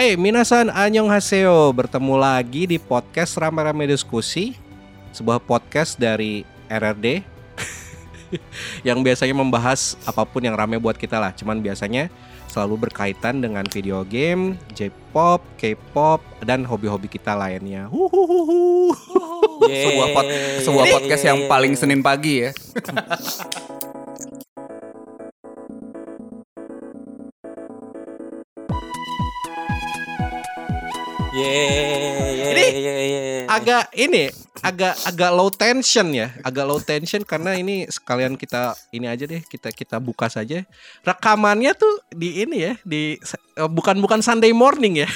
Hai, minasan annyeonghaseyo. Bertemu lagi di podcast Rame-Rame Diskusi. Sebuah podcast dari RRD yang biasanya membahas apa pun yang rame buat kita lah. Cuman biasanya selalu berkaitan dengan video game, J-pop, K-pop, dan hobi-hobi kita lainnya. Huhuhuhu. sebuah pod, sebuah podcast yang paling Senin pagi ya. Yeay, Ini yeay, yeay, yeay. agak ini agak agak low tension ya. Agak low tension karena ini sekalian kita ini aja deh kita kita buka saja. Rekamannya tuh di ini ya di eh, bukan bukan Sunday morning ya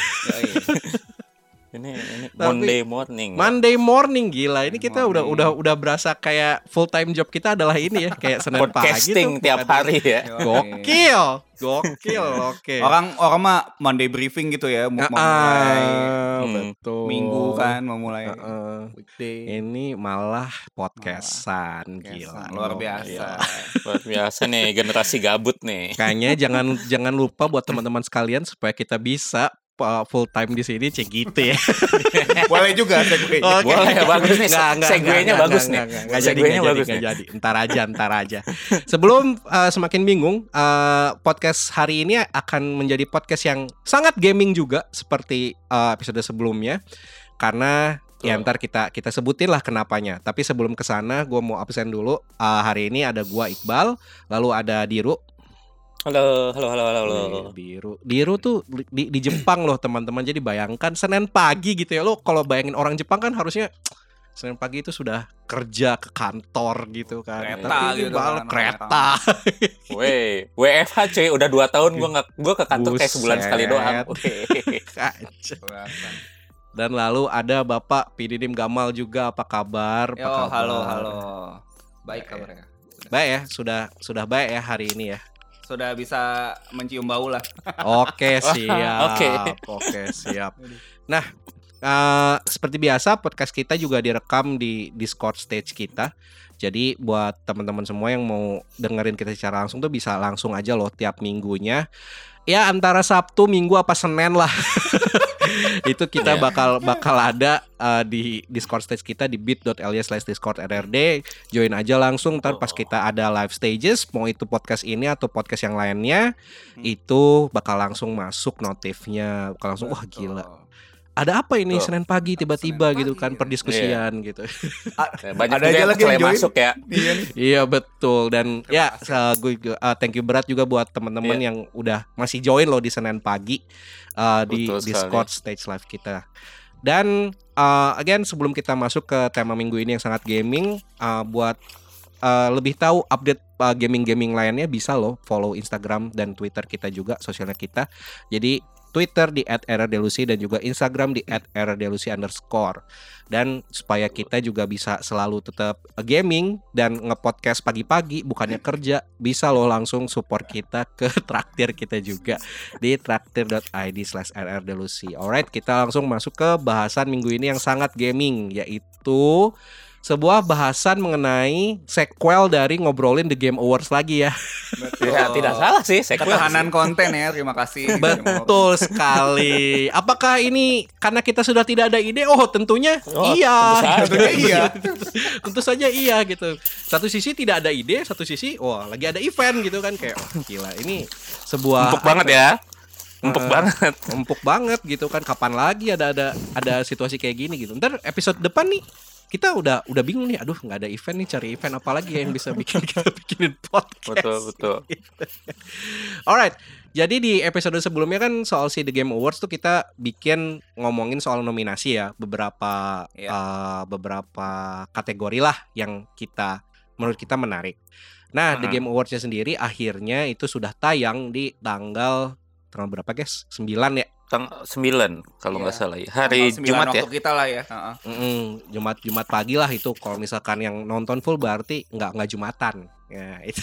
Ini ini Tapi- Monday morning. Monday morning gila ini kita udah udah udah berasa kayak full time job kita adalah ini ya kayak Senin pagi tuh Podcasting tiap hari ya. gokil gokil oke Orang orang mah Monday briefing gitu ya, mau Ah, memulai Hmm. betul minggu kan, memulai Heeh. weekday. ini malah podcastan gila Luar biasa. Iya. Luar biasa nih generasi gabut nih. Kayaknya jangan jangan lupa buat teman-teman sekalian supaya kita bisa uh, full time di sini cek gitu ya. Boleh juga segue. Oke. Boleh ya, bagus nih. Nggak, nggak, Segue-nya nggak, bagus nih. nggak, nggak, nggak jadi, Segue-nya nggak jadi, bagus nggak nih. jadi. Ntar aja, ntar aja. Sebelum uh, semakin bingung, uh, podcast hari ini akan menjadi podcast yang sangat gaming juga seperti uh, episode sebelumnya, karena Ya ntar kita kita sebutin lah kenapanya. Tapi sebelum ke sana, gue mau absen dulu. Uh, hari ini ada gua Iqbal, lalu ada Diru, Halo, halo, halo, halo, halo. Wih, Diru. Diru tuh di, di Jepang loh teman-teman. Jadi bayangkan Senin pagi gitu ya lo kalau bayangin orang Jepang kan harusnya Senin pagi itu sudah kerja ke kantor gitu kan. Kereta Tapi ini gitu bal- kan, kereta. Weh, WFH cuy, udah 2 tahun gua nggak gua ke kantor kayak sebulan Buset. sekali doang. Dan lalu ada Bapak Pididim Gamal juga apa kabar? Apa Yo, kabar? halo, halo. Baik kabarnya. Baik ya, sudah sudah baik ya hari ini ya. Sudah bisa mencium bau lah. Oke siap. Oke. Oke siap. Nah eh, seperti biasa podcast kita juga direkam di Discord stage kita. Jadi buat teman-teman semua yang mau dengerin kita secara langsung tuh bisa langsung aja loh tiap minggunya. Ya antara Sabtu, Minggu apa Senin lah. itu kita Iya. bakal bakal ada eh, di Discord stage kita di bit.ly slash discord rrd join aja langsung ntar pas kita ada live stages mau itu podcast ini atau podcast yang lainnya itu bakal langsung masuk notifnya. Bakal langsung wah gila ada apa ini Betul. Senin pagi tiba-tiba Senin gitu pagi kan ya. perdiskusian gitu Banyak Ada juga aja yang lagi yang join. masuk ya. Iya iya betul dan Terima ya uh, gue uh, thank you berat juga buat teman-teman Iya. yang udah masih join loh di Senin pagi uh, di Betul sekali. Discord stage live kita dan uh, again sebelum kita masuk ke tema minggu ini yang sangat gaming uh, buat uh, lebih tahu update uh, gaming-gaming lainnya bisa loh follow Instagram dan Twitter kita juga sosialnya kita jadi Twitter di @rrdelusi dan juga Instagram di @rrdelusi underscore. Dan supaya kita juga bisa selalu tetap gaming dan ngepodcast pagi-pagi bukannya kerja bisa loh langsung support kita ke traktir kita juga di traktir.id slash rrdelusi alright kita langsung masuk ke bahasan minggu ini yang sangat gaming yaitu sebuah bahasan mengenai sequel dari ngobrolin The Game Awards lagi ya Ya, tidak salah sih, sequel. Ketahanan konten ya, terima kasih. Betul sekali. Apakah ini karena kita sudah tidak ada ide? Oh, tentunya Oh, iya. tentu saja. iya. tentu saja iya gitu. Satu sisi tidak ada ide, satu sisi wah lagi ada event gitu kan kayak oh, gila ini sebuah Empuk banget ya. Empuk Eh, banget. empuk banget gitu kan. Kapan lagi ada ada ada situasi kayak gini gitu. Ntar episode depan nih kita udah udah bingung nih. Aduh nggak ada event nih. Cari event apa lagi yang bisa bikin kita bikinin podcast. Betul, betul. Alright, jadi di episode sebelumnya kan soal si The Game Awards tuh kita bikin ngomongin soal nominasi ya beberapa Iya. eh, beberapa kategori lah yang kita menurut kita menarik. Nah, The Mhm. Game Awards-nya sendiri akhirnya itu sudah tayang di tanggal tanggal berapa guys? 9 ya. Tang 9 kalau nggak Iya. salah. ya. Hari Tanggal 9 Jumat ya. kita lah ya. Jumat Jumat pagi lah itu. Kalau misalkan yang nonton full berarti nggak nggak Jumatan. Ya, itu.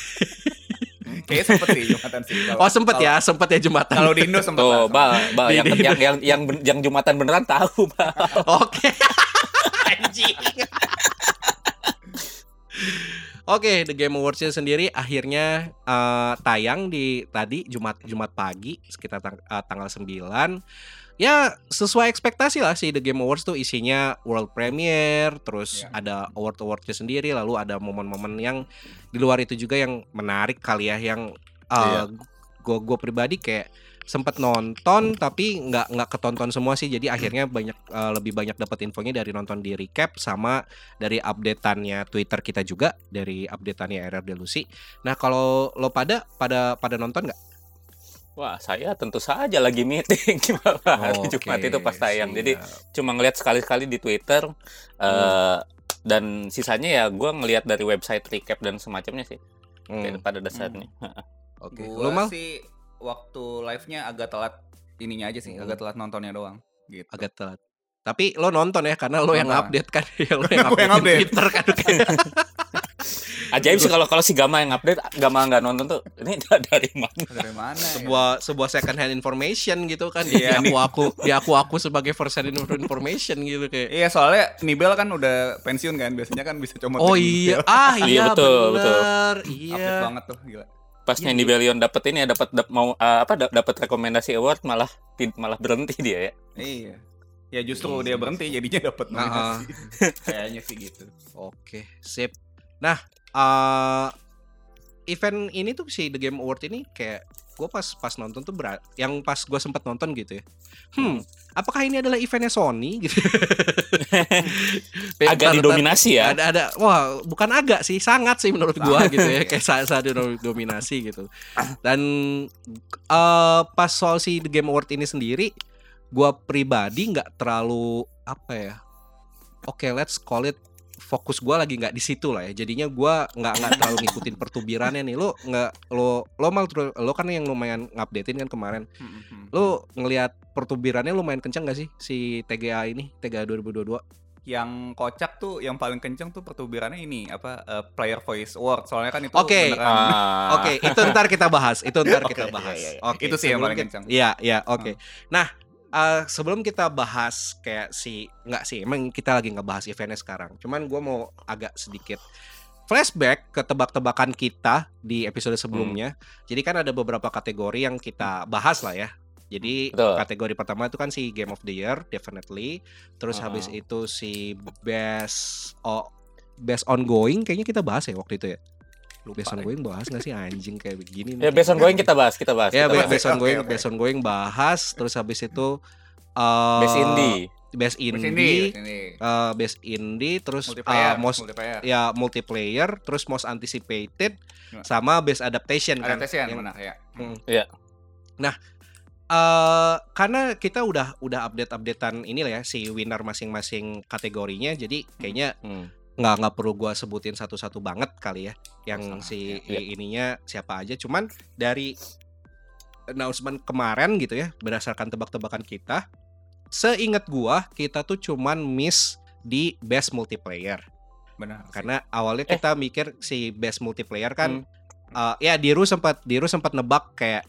Kayaknya sempet sih Jumatan sih. Kalau- Oh sempet kalau- ya, sempet ya Jumatan. Kalau di Indo sempet Tuh, lah. Bal, Bal yang, yang yang yang yang Jumatan beneran tahu, Bal. Oke. Anjing. Oke, The Game Awards sendiri akhirnya eh, tayang di tadi Jumat Jumat pagi sekitar tang- eh, tanggal 9. Ya, sesuai ekspektasi lah sih The Game Awards tuh isinya world premiere, terus Ya. ada award-awardnya sendiri, lalu ada momen-momen yang di luar itu juga yang menarik kali ya yang Iya. gue gue pribadi kayak sempet nonton tapi nggak nggak ketonton semua sih jadi akhirnya banyak eh, lebih banyak dapat infonya dari nonton di recap sama dari updateannya Twitter kita juga dari updateannya RRD Lucy. Nah kalau lo pada pada pada nonton nggak? Wah, saya tentu saja lagi meeting hari Oke, Jumat itu pas tayang. Jadi cuma ngeliat sekali-sekali di Twitter eh dan sisanya ya gua ngelihat dari website recap dan semacamnya sih Hmm, pada dasarnya. Oke. Gua Lo mal sih waktu live-nya agak telat ininya aja sih, Hmm. agak telat nontonnya doang. Gitu. agak telat. Tapi lo nonton ya karena lo yang update kan, ya lo yang update, yang di update. Twitter kan. Ajaib sih kalau kalau si Gama yang update, Gama nggak nonton tuh. Ini dari mana? Dari mana? ya? sebuah sebuah second hand information gitu kan di Iya, aku aku di aku aku sebagai first hand information gitu kayak Iya, soalnya Nibel kan udah pensiun kan, biasanya kan bisa comot oh di iya ah Iya, iya betul, betul. iya Update banget tuh, gila. Pas Iya, Nyanyi iya. Belion dapet ini ya dapat dap- mau eh, apa da- dapat rekomendasi award malah malah berhenti dia ya. Iya. Ya justru Iya, dia sih. berhenti jadinya dapat Nah, nominasi. Kayaknya sih gitu. oke sip nah eh event ini tuh si The Game Award ini kayak gue pas pas nonton tuh berat yang pas gue sempat nonton gitu ya. Hmm apakah ini adalah eventnya Sony gitu? Agak didominasi ya. ada ada. Wah bukan agak sih sangat sih menurut Sangat gitu ya. Kayak saat saat dominasi gitu. Dan eh pas soal si The Game Award ini sendiri gua pribadi nggak terlalu apa ya oke let's call it fokus gua lagi nggak di situ lah ya jadinya gua nggak nggak terlalu ngikutin pertubirannya nih lo nggak lo lo mal lo kan yang lumayan ngupdatein kan kemarin Hmm, lo ngelihat pertubirannya lumayan kencang gak sih si TGA ini TGA 2022 yang kocak tuh yang paling kenceng tuh pertubirannya ini apa eh, player voice award soalnya kan itu Oke. beneran Ah. Oke, itu ntar kita bahas. Itu ntar Oke, kita iya, bahas. iya, iya. Oke, Itu sih yang paling kencang. Iya, iya, oke. Nah, eh, sebelum kita bahas kayak si nggak sih, emang kita lagi ngebahas eventnya sekarang. Cuman gua mau agak sedikit flashback ke tebak-tebakan kita di episode sebelumnya. Jadi kan ada beberapa kategori yang kita bahas lah ya. Jadi Betul. kategori pertama itu kan si Game of the Year, definitely. Terus Ah. habis itu si best oh, best ongoing kayaknya kita bahas ya waktu itu ya. Lupa Best lagi. ongoing bahas nggak sih anjing kayak begini Ya based on going kita bahas, kita bahas. Ya, kita bahas. best Oke, ongoing, oke. best ongoing bahas, terus habis itu uh, Best indie. best Di indie, di sini. uh, best indie, terus multiplayer, uh, most multiplayer. ya multiplayer, terus most anticipated, Ya. sama best adaptation kan. Adaptation Yang- benar ya. Hmm. Iya. Nah, eh karena kita udah udah update updatean ini lah ya si winner masing-masing kategorinya, jadi kayaknya Hmm. Nggak nggak perlu gua sebutin satu-satu banget kali ya yang si ya. i- ininya siapa aja cuman dari announcement kemarin gitu ya berdasarkan tebak-tebakan kita seingat gua kita tuh cuman miss di best multiplayer Benar. sih. karena awalnya Eh. kita mikir si best multiplayer kan Hmm. eh, ya Diru sempat Diru sempat nebak kayak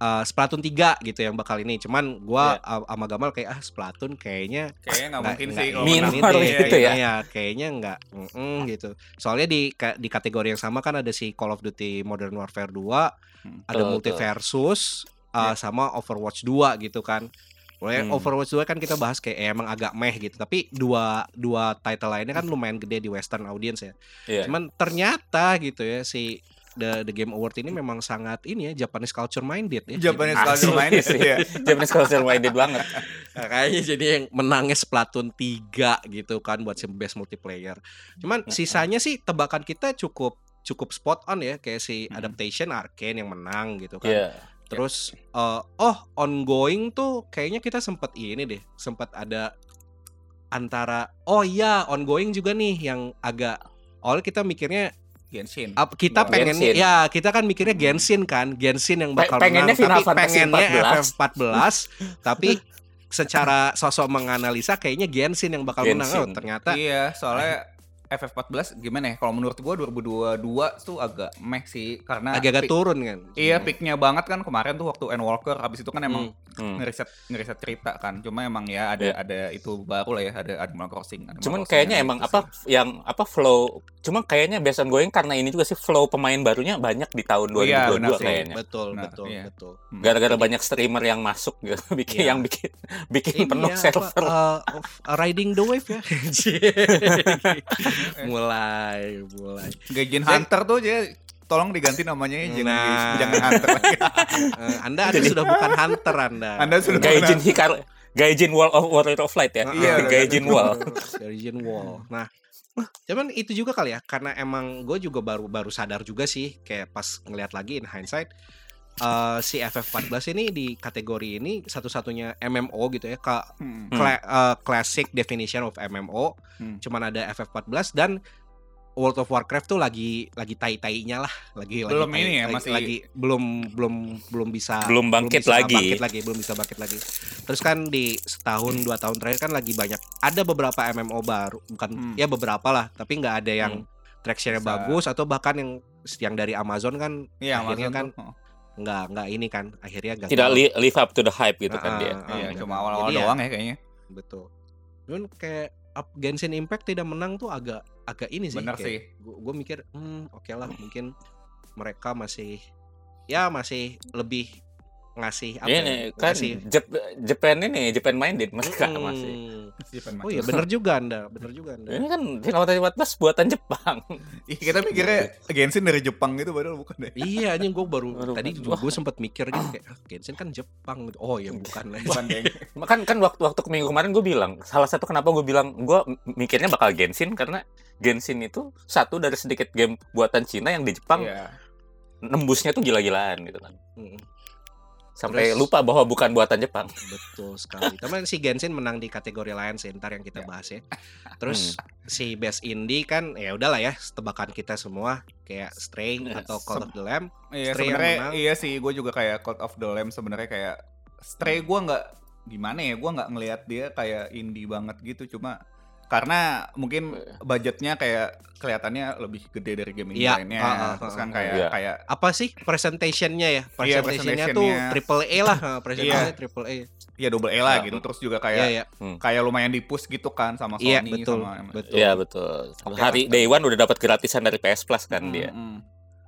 eh, Splatoon 3 gitu yang bakal ini cuman gua sama Gamal kayak ah Splatoon kayaknya kayaknya nggak mungkin nggak sih Minor deh, Iya, gitu iya. ya. Iya, kayaknya nggak mm-mm, gitu. Soalnya di di kategori yang sama kan ada si Call of Duty Modern Warfare 2, Hmm. ada Betul, Multiversus, uh, sama Overwatch 2 gitu kan. Mulai Hmm. Overwatch 2 kan kita bahas kayak eh, emang agak meh gitu, tapi dua dua title lainnya kan lumayan gede di western audience ya. Iya. Cuman ternyata gitu ya si The, The Game Award ini memang sangat ini ya Japanese culture minded ya. Japanese Asli culture minded sih. ya. Japanese culture minded banget. Nah, kayaknya jadi yang menangnya Splatoon 3 gitu kan buat si best multiplayer. Cuman sisanya sih tebakan kita cukup cukup spot on ya kayak si adaptation Arcane yang menang gitu kan. Iya. Terus eh, oh ongoing tuh kayaknya kita sempat ini deh, sempat ada antara oh iya ongoing juga nih yang agak awalnya kita mikirnya Genshin. ap- kita Genshin. pengen Genshin. ya kita kan mikirnya Genshin kan Genshin yang bakal pengennya menang Final tapi pengennya 14. FF14 tapi secara sosok menganalisa kayaknya Genshin yang bakal menang oh Genshin. ternyata Iya, soalnya FF14 gimana ya? Kalau menurut gua 2022 tuh agak meh sih karena agak-agak turun kan Iya, peaknya banget kan kemarin tuh waktu Endwalker habis itu kan emang Hmm. Ngeriset ngeriset cerita kan. Cuma emang ya ada Iya. ada itu baru lah ya, ada Animal Crossing. Animal Cuman Crossing kayaknya emang itu apa sih. yang apa flow cuma kayaknya on going karena ini juga sih flow pemain barunya banyak di tahun Oh, iya, 2022 benar sih. kayaknya. Betul, Nah, betul, iya. betul. Hmm. Gara-gara banyak streamer yang masuk gitu, bikin Iya. yang bikin bikin Ini penuh ya, apa, server. uh, of- uh, riding the wave ya. mulai, mulai. Gaijin Hunter tuh aja tolong diganti namanya ya, jangan Nah. Jangan Hunter lagi. Eh, anda anda sudah bukan hunter Anda. Anda sudah Gaijin Hikar Gaijin Wall of Warrior of Light ya. Iya, Gaijin Wall. Gaijin Wall. Nah, cuman itu juga kali ya, karena emang gue juga baru baru sadar juga sih, kayak pas ngeliat lagi in hindsight, eh, si FF14 ini di kategori ini satu-satunya MMO gitu ya, ka, Hmm. cla- eh, classic definition of MMO, Hmm. cuman ada FF14 dan World of Warcraft tuh lagi lagi tai-tainya lah, lagi Belum lagi tai- ini ya, lagi- masih- lagi belum belum belum bisa Belum bangkit bisa lagi. bangkit lagi, belum bisa bangkit lagi. Terus kan di setahun dua tahun terakhir kan lagi banyak ada beberapa MMO baru, bukan Hmm. ya beberapa lah, tapi nggak ada yang tractionnya Bisa. bagus atau bahkan yang yang dari Amazon kan Iya, akhirnya Amazon kan tuh. Oh. nggak nggak ini kan akhirnya gagal. Tidak li- live up to the hype gitu kan Ah, dia. ah, Iya, benar. cuma awal-awal ya, doang ya kayaknya. Betul. Cuman kayak up Genshin Impact tidak menang tuh agak agak ini sih. Bener kayak sih. Gue mikir, hmm oke lah mungkin mereka masih ya masih lebih ngasih apa Ini ya, kan ngasih Jep- Japan ini Japan minded mereka Hmm. masih. Oh iya bener juga anda, bener juga anda. Ini kan Final Fantasy 14 buatan Jepang. Ih, kita mikirnya Genshin dari Jepang gitu padahal bukan deh. Iya anjing gue baru Baru- tadi juga gue sempat mikir gitu kayak "Ah, Genshin kan Jepang gitu. Oh iya bukan lah. Bukan deh. kan kan waktu waktu minggu kemarin gue bilang salah satu kenapa gue bilang gue mikirnya bakal Genshin karena Genshin itu satu dari sedikit game buatan Cina yang di Jepang Iya. nembusnya tuh gila-gilaan gitu kan Mm, sampai Terus- lupa bahwa bukan buatan Jepang Betul sekali. Tapi si Genshin menang di kategori lain sih ntar yang kita bahas ya. Terus si best indie kan ya udahlah ya tebakan kita semua kayak Stray Yes. atau Call of the Lamb. Iya sebenarnya iya sih gue juga kayak Cult of the Lamb sebenarnya kayak Stray gue nggak gimana ya gue nggak ngelihat dia kayak indie banget gitu cuma karena mungkin budgetnya kayak kelihatannya lebih gede dari game ini Iya, lainnya ah, ah, terus kan kayak Iya. kayak Apa sih presentationnya ya? Iya, Presentationnya tuh presentationnya. triple A lah, presentationnya triple A. ya double E lah Ya. gitu terus juga Iya kayak ya. kayak lumayan di push gitu kan sama Sony Iya betul. sama Betul. Iya betul Oke hari day one udah dapat gratisan dari PS Plus kan Hmm, dia hmm.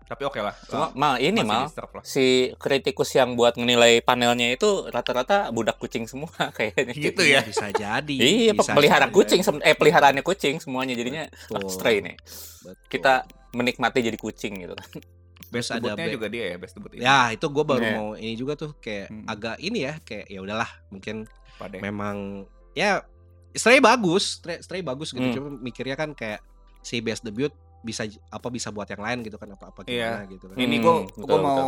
Tapi oke lah cuma mal ini Masih mal si kritikus yang buat menilai panelnya itu rata-rata budak kucing semua kayaknya gitu ya Bisa jadi. Iya, bisa pelihara jadi. kucing, eh peliharaannya kucing semuanya jadinya Betul. stray nih. Betul. Kita menikmati jadi kucing gitu. best Terus ada juga dia ya best debut ini Ya itu gue baru Iya. mau ini juga tuh kayak Hmm. agak ini ya kayak ya udahlah mungkin Pada. memang ya Stray bagus, Stray, Stray bagus gitu. Hmm. Cuma mikirnya kan kayak si best debut bisa apa bisa buat yang lain gitu kan apa apa Iya. gimana gitu kan. Ini Hmm, gue betul, mau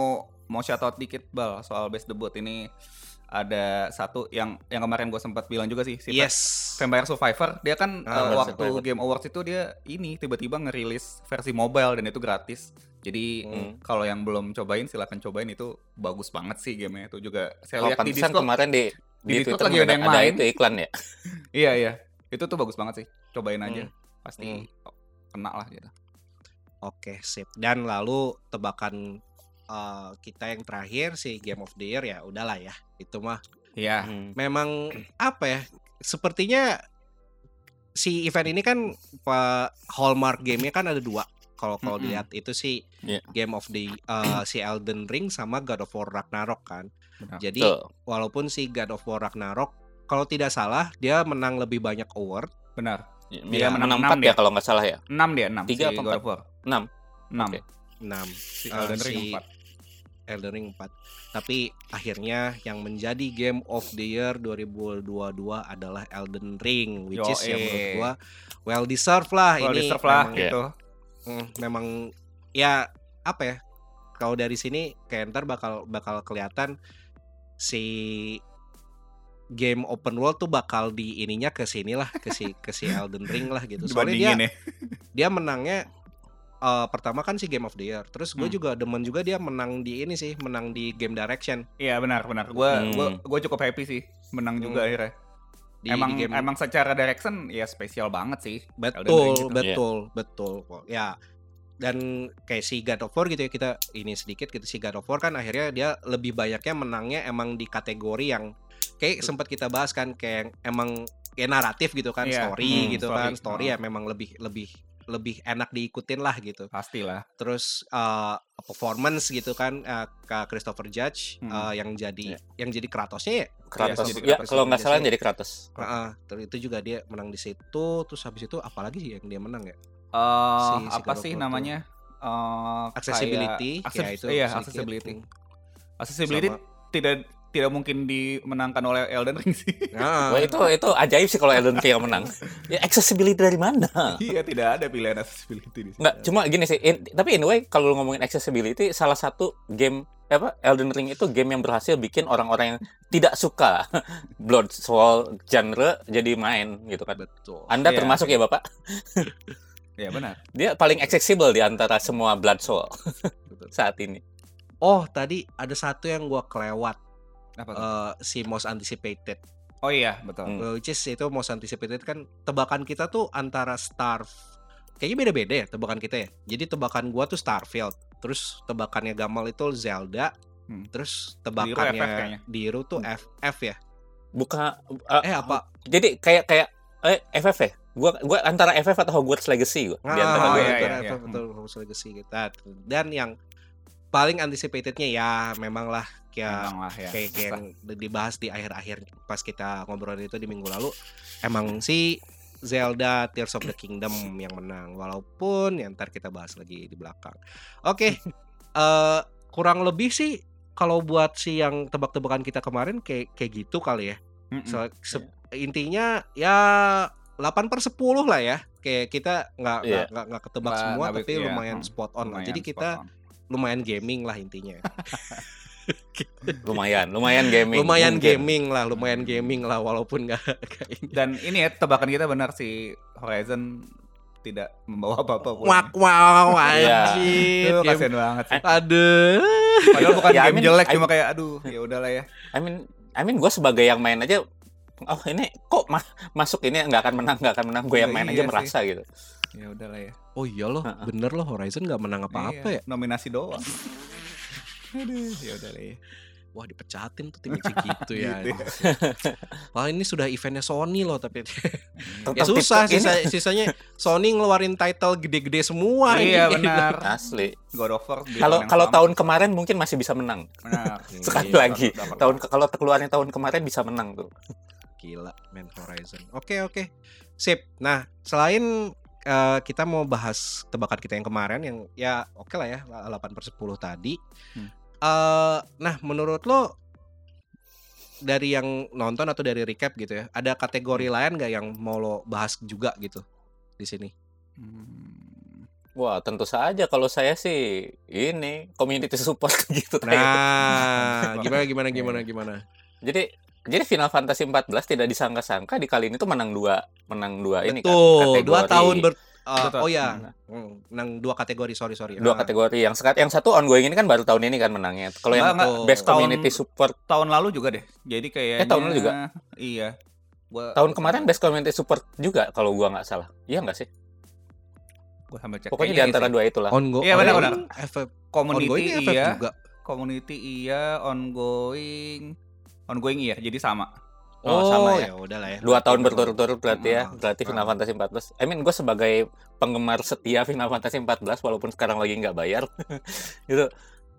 mau shout out dikit bal soal best debut ini ada satu yang yang kemarin gue sempat bilang juga sih si Yes. Vampire Survivor dia kan Ah, uh, waktu Survivor. Game Awards itu dia ini tiba-tiba ngerilis versi mobile dan itu gratis. Jadi Hmm. kalau yang belum cobain silahkan cobain itu bagus banget sih gamenya itu juga saya Kalau lihat di Discord. kemarin di di di, Discord Twitter lagi ada ada, yang ada main. itu iklan ya. Iya iya. Itu tuh bagus banget sih. Cobain aja. Pasti Hmm. kena lah gitu. Oke, sip. Dan lalu tebakan eh, kita yang terakhir si Game of the Year ya udahlah ya. Itu mah Iya. Hmm. memang apa ya? Sepertinya si event ini kan Pak hallmark gamenya kan ada dua. Kalau kalau Mm-mm. dilihat itu sih Iya. Game of the eh, si Elden Ring sama God of War Ragnarok kan. Benar. Jadi Tuh. walaupun si God of War Ragnarok kalau tidak salah dia menang lebih banyak award. Benar. Dia menang menang enam 4 dia. ya kalau nggak salah ya. 6 dia, 6. Tiga si apa God empat? of War. 6. 6. Oke. 6 Si Eh, Elden Ring si- 4. Elden Ring 4. Tapi akhirnya yang menjadi Game of the Year 2022 adalah Elden Ring which is yang menurut gua well deserved lah Well, ini deserve lah memang, Iya. gitu. mm, memang ya apa ya kalau dari sini kayak ntar bakal bakal kelihatan si game open world tuh bakal di ininya ke sini lah ke si ke si Elden Ring lah gitu soalnya dia ya. dia menangnya eh, pertama kan si Game of the Year terus gue Hmm. juga demen juga dia menang di ini sih menang di game direction Iya benar benar. Gua Hmm. gua gua cukup happy sih menang juga Hmm. akhirnya. di, emang di game emang secara direction ya spesial banget sih. Betul gitu. betul betul kok ya dan kayak si God of War gitu ya kita ini sedikit gitu si God of War kan akhirnya dia lebih banyaknya menangnya emang di kategori yang kayak sempat kita bahas kan kayak emang ya naratif gitu kan Iya, story hmm, gitu story, kan story oh. ya memang lebih lebih lebih enak diikutin lah gitu Pastilah. terus uh, performance gitu kan uh, ke Christopher Judge Hmm. uh, yang jadi Iya. yang jadi Kratosnya ya Kratos. jadi ya Kratos kalau nggak salah jadi Kratos. Heeh, terus itu juga dia menang di situ terus habis itu apalagi sih yang dia menang ya Eh, Si- si apa sih namanya? Eh, accessibility kayak- ya itu iya, accessibility. Hmm. Accessibility Sama- tidak tidak mungkin dimenangkan oleh Elden Ring sih. Nah, Wah itu itu ajaib sih kalau Elden Ring yang menang. Ya accessibility dari mana? iya, tidak ada pilihan accessibility di sini. Nggak, cuma gini sih. in- tapi anyway, kalau lu ngomongin accessibility, salah satu game apa Elden Ring itu game yang berhasil bikin orang-orang yang tidak suka Blood Soul genre jadi main gitu kan. betul Anda Iya. termasuk ya Bapak? Ya benar. Dia paling accessible di antara semua Blood Soul saat ini. oh tadi ada satu yang gua kelewat Apa tuh? eh, si most anticipated oh iya, betul. Hmm. Uh, which is itu most anticipated kan tebakan kita tuh antara Starve kayaknya beda-beda ya tebakan kita ya jadi tebakan gua tuh Starfield terus tebakannya Gamal itu Zelda Hmm. terus tebakannya Diru tuh FF ya Buka uh, eh apa Jadi kayak kayak eh FF ya? Gua gua antara FF atau Hogwarts Legacy gua. Di antara Ah, Oh, iya, itu. iya, FF iya. betul Hogwarts Legacy kita dan yang paling anticipatednya ya memang lah kayak Emang lah ya. kayak kayak yang dibahas di akhir-akhir pas kita ngobrol itu di minggu lalu emang si Zelda Tears of the Kingdom yang menang walaupun ya ntar kita bahas lagi di belakang oke eh kurang lebih sih kalau buat si yang tebak-tebakan kita kemarin kayak kayak gitu kali ya. So- se- intinya ya 8 per 10 lah ya kayak kita nggak Iya. nggak nggak ketebak Nggak- semua tapi iya, lumayan spot on lah Lumayan jadi spot kita on. lumayan gaming lah intinya Lumayan, lumayan gaming. lumayan Mungkin. gaming lah, lumayan gaming lah walaupun nggak kayak ini. Dan ini ya tebakan kita benar si Horizon tidak membawa apa-apa pun. Wak wow Iya. anjir. Itu kasihan banget sih. Aduh. Padahal bukan Ya, I game mean- jelek I- cuma kayak aduh ya udahlah ya. I mean, I mean gue sebagai yang main aja oh ini kok ma- masuk ini nggak akan menang nggak akan menang gue yang Iya, main iya aja sih. merasa gitu Ya udahlah ya. Oh iya loh, Heeh. bener loh Horizon nggak menang apa-apa Iya, ya. Nominasi doang. aduh, ya udahlah ya. Wah dipecatin tuh tim gitu ya. Gitu ya. Wah ini sudah eventnya Sony loh tapi ya susah sisa, sisanya Sony ngeluarin title gede-gede semua. Iya ini. benar. asli God of War. kalau kalau sama. tahun kemarin mungkin masih bisa menang Benar. sekali Iya, lagi dapat- tahun kalau keluarnya tahun kemarin bisa menang tuh Gila, main Horizon. Oke oke, sip. Nah selain eh, kita mau bahas tebakan kita yang kemarin yang ya oke lah ya 8 per 10 tadi. Hmm. Eh, nah menurut lo dari yang nonton atau dari recap gitu ya, ada kategori lain gak yang mau lo bahas juga gitu di sini? Hmm. wah tentu saja kalau saya sih ini community support gitu Nah, gimana gimana gimana gimana? jadi jadi Final Fantasy 14 tidak disangka-sangka di kali ini tuh menang dua menang dua ini kan Betul, dua kategori. tahun ber Betul. oh ya, Nah. hmm, menang dua kategori sorry sorry. dua Ah, kategori yang sekat yang satu ongoing ini kan baru tahun ini kan menangnya kalau yang Enggak, best Tahun- community support Tahun lalu juga deh. Jadi kayak Eh, tahun lalu juga? Iya. Gua tahun kemarin best community support juga kalau gua nggak salah iya nggak sih gua sambil cek. pokoknya di antara dua itulah Ongo, Iya, benar, FF, community ongoing FF iya, juga. community iya, ongoing ongoing iya, jadi sama. Oh, sama ya. ya udah lah ya. dua tahun berturut-turut berarti ya Ah, berarti. Final Fantasy 14 I mean gue sebagai penggemar setia Final Fantasy 14 walaupun sekarang lagi nggak bayar gitu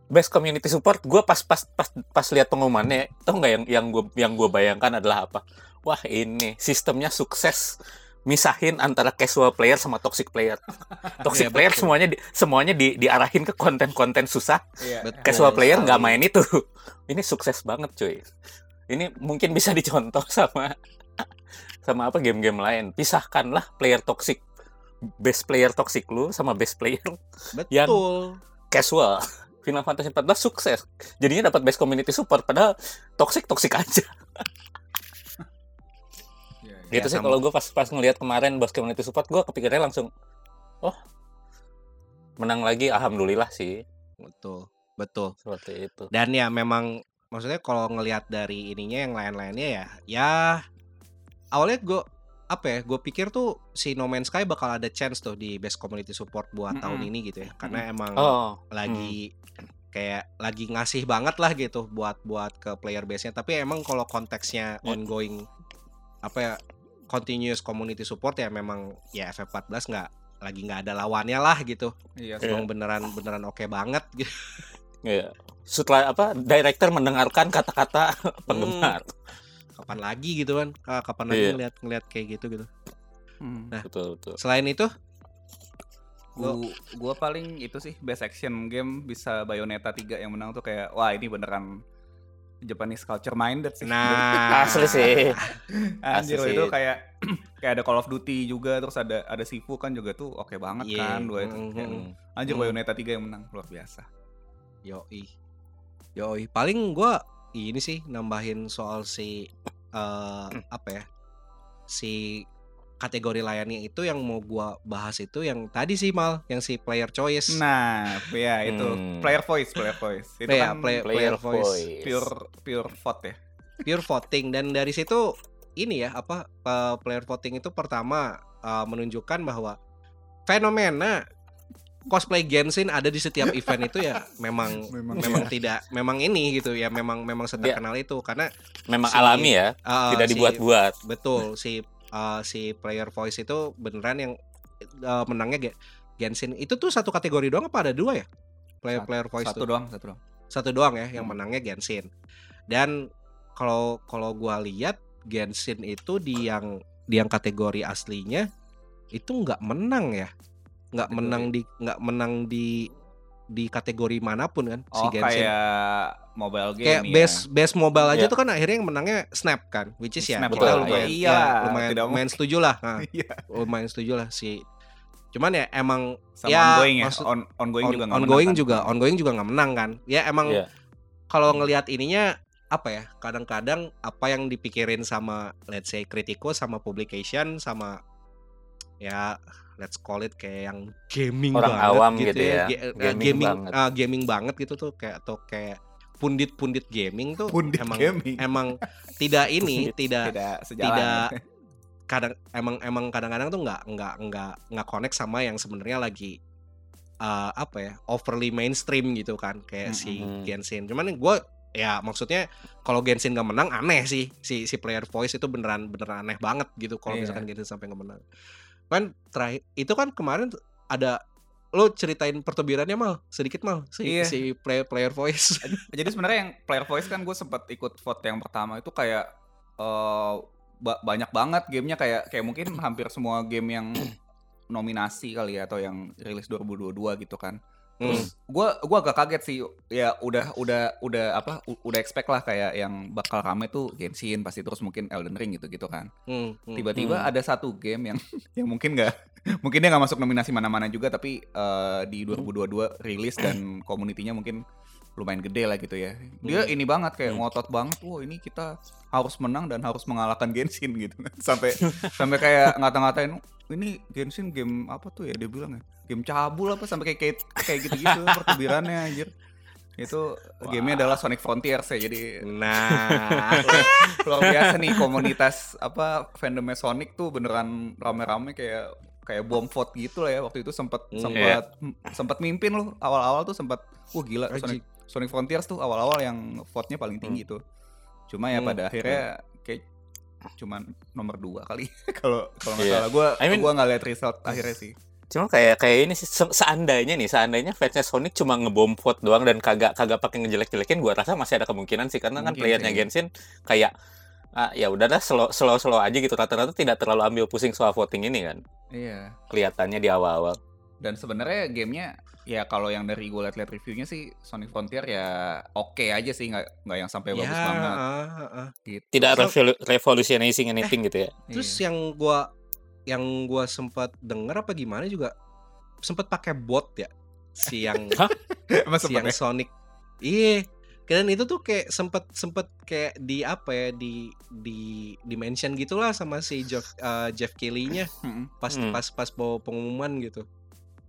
best community support gue pas pas pas pas lihat pengumumannya tau nggak yang yang gue yang gue bayangkan adalah apa wah ini sistemnya sukses misahin antara casual player sama toxic player toxic Iya, player betul. semuanya di, semuanya di, diarahin ke konten-konten susah Iya. Betul. casual player nggak main itu ini sukses banget cuy ini mungkin bisa dicontoh sama sama apa game-game lain pisahkanlah player toxic best player toxic lu sama best player yang- Betul. casual Final Fantasy 14 sukses jadinya dapat best community support padahal toxic toxic aja Iya, iya. gitu Ya, sih sama. kalau gue pas pas ngelihat kemarin best community support gue kepikirannya langsung oh menang lagi alhamdulillah sih Betul. Betul. seperti itu Dan ya memang maksudnya kalau ngelihat dari ininya yang lain-lainnya ya ya awalnya gue apa ya? Gue pikir tuh si No Man's Sky bakal ada chance tuh di best community support buat tahun Mm-mm. ini gitu ya. Karena emang Oh, lagi kayak lagi ngasih banget lah gitu buat buat ke player base-nya. Tapi emang kalau konteksnya Ya. ongoing apa ya continuous community support ya memang ya FF14 nggak lagi nggak ada lawannya lah gitu. Iya, Iya. Emang beneran beneran oke banget gitu. Iya. Setelah apa director mendengarkan kata-kata penggemar. Kapan lagi gitu kan? Ah, Kapan lagi Iya. ngeliat ngeliat kayak gitu gitu. Hmm. Nah. Betul, betul. Selain itu Gua, gua paling itu sih best action game bisa Bayonetta 3 yang menang tuh kayak wah ini beneran Japanese culture minded sih. Nah, Asli sih. Anjir asli itu sih. kayak kayak ada Call of Duty juga terus ada ada Sifu kan juga tuh oke banget Iya, kan dua itu. mm, Kayak, mm, Anjir Mm. Bayonetta 3 yang menang luar biasa. Yoi. Yoi. Paling gua ini sih nambahin soal si eh apa ya? Si kategori layannya itu yang mau gua bahas itu yang tadi sih mal yang si player choice. Nah, ya itu Hmm. player voice, player voice. Itu Iya, kan play- Player voice. voice. pure pure vote ya. pure voting dan dari situ ini ya apa eh, player voting itu pertama eh, menunjukkan bahwa fenomena cosplay Genshin ada di setiap event itu ya memang Memang memang iya. tidak memang ini gitu ya memang memang seterkenal itu karena Memang Si- alami ya, eh, tidak si- dibuat-buat. betul si eh, si player voice itu beneran yang eh, menangnya Ge- Genshin itu tuh satu kategori doang apa ada dua ya player Satu- player voice Satu tuh doang, satu doang. satu doang ya yang Hmm. menangnya Genshin dan kalau kalau gua lihat Genshin itu di yang di yang kategori aslinya itu nggak menang ya nggak menang di nggak menang di di kategori mana pun kan si Oh, Genshin kayak mobile game kayak ya. best best mobile aja Iya. tuh kan akhirnya yang menangnya Snap kan which is ya Snap, kita betul. lumayan Iya, ya, lumayan tidak lumayan setuju lah nah, Iya. lumayan setuju lah si cuman ya emang Sama Ya, ongoing ya. maksud- On, ongoing on- juga nggak ongoing menang kan? juga ongoing juga nggak menang kan ya emang Iya. kalau ngelihat ininya apa ya kadang-kadang apa yang dipikirin sama let's say Critico sama publication sama ya let's call it kayak yang gaming Orang banget awam gitu, gitu ya, Ga- eh, gaming gaming banget. ah, gaming banget gitu tuh kayak atau kayak pundit-pundit gaming tuh Pundit emang gaming. emang tidak ini Pundit. tidak Tidak sejalan. tidak ya. kadang emang emang kadang-kadang tuh nggak nggak nggak nggak connect sama yang sebenarnya lagi uh, apa ya overly mainstream gitu kan kayak si Mm-mm. Genshin cuman gue ya maksudnya kalau Genshin nggak menang aneh sih si si player voice itu beneran beneran aneh banget gitu kalau Iya. misalkan Genshin sampai nggak menang kan terakhir itu kan kemarin ada lo ceritain pertubirannya mal sedikit mal si Iya. si player player voice Jadi sebenarnya yang player voice kan gue sempat ikut vote yang pertama itu kayak eh, ba- banyak banget gamenya kayak kayak mungkin hampir semua game yang nominasi kali ya atau yang rilis 2022 gitu kan. Hmm. Terus gue gua agak kaget sih ya udah udah udah apa udah expect lah kayak yang bakal rame tuh Genshin pasti terus mungkin Elden Ring gitu gitu kan. Hmm, hmm. Tiba-tiba Hmm. ada satu game yang yang mungkin nggak mungkin dia nggak masuk nominasi mana-mana juga tapi eh, di 2022 rilis dan komunitinya mungkin lumayan gede lah gitu ya. Dia Hmm. ini banget kayak Hmm. ngotot banget. Wah ini kita harus menang dan harus mengalahkan Genshin gitu. sampai sampai kayak ngata-ngatain ini Genshin game apa tuh ya dia bilang ya game cabul apa sampai kayak kayak, gitu-gitu pertubirannya anjir. Itu gamenya adalah Sonic Frontiers ya jadi nah luar biasa nih komunitas apa fandomnya Sonic tuh beneran rame-rame kayak kayak bom vote gitu lah ya waktu itu sempat Hmm. sempat sempat mimpin loh awal-awal tuh sempat wah gila. Sonic Sonic Frontiers tuh awal-awal yang vote-nya paling tinggi tuh cuma ya Hmm. pada akhirnya kayak cuman nomor dua kali kalau kalau nggak Iya. salah gue I mean- gua nggak lihat result akhirnya sih Cuma kayak kayak ini sih se- seandainya nih, seandainya fansnya Sonic cuma ngebom vote doang dan kagak kagak pakai ngejelek-jelekin, gua rasa masih ada kemungkinan sih karena kan Mungkin playernya sih. Genshin kayak ah, ya udah dah slow slow slow aja gitu rata-rata tidak terlalu ambil pusing soal voting ini kan iya kelihatannya di awal-awal. dan sebenarnya gamenya ya kalau yang dari gue liat-liat reviewnya sih Sonic Frontier ya oke aja sih nggak nggak yang sampai bagus ya, banget ah, ah, ah. gitu. Tidak So- revolu- revolutionizing anything gitu ya. Terus Iya. yang gua yang gua sempat denger apa gimana juga sempat pakai bot ya si yang si yang ya? Sonic. Iya. Dan itu tuh kayak sempet sempet kayak di apa ya di di dimension gitulah sama si Jeff eh, Jeff Mm-mm. pas Hmm. pas pas bawa pengumuman gitu.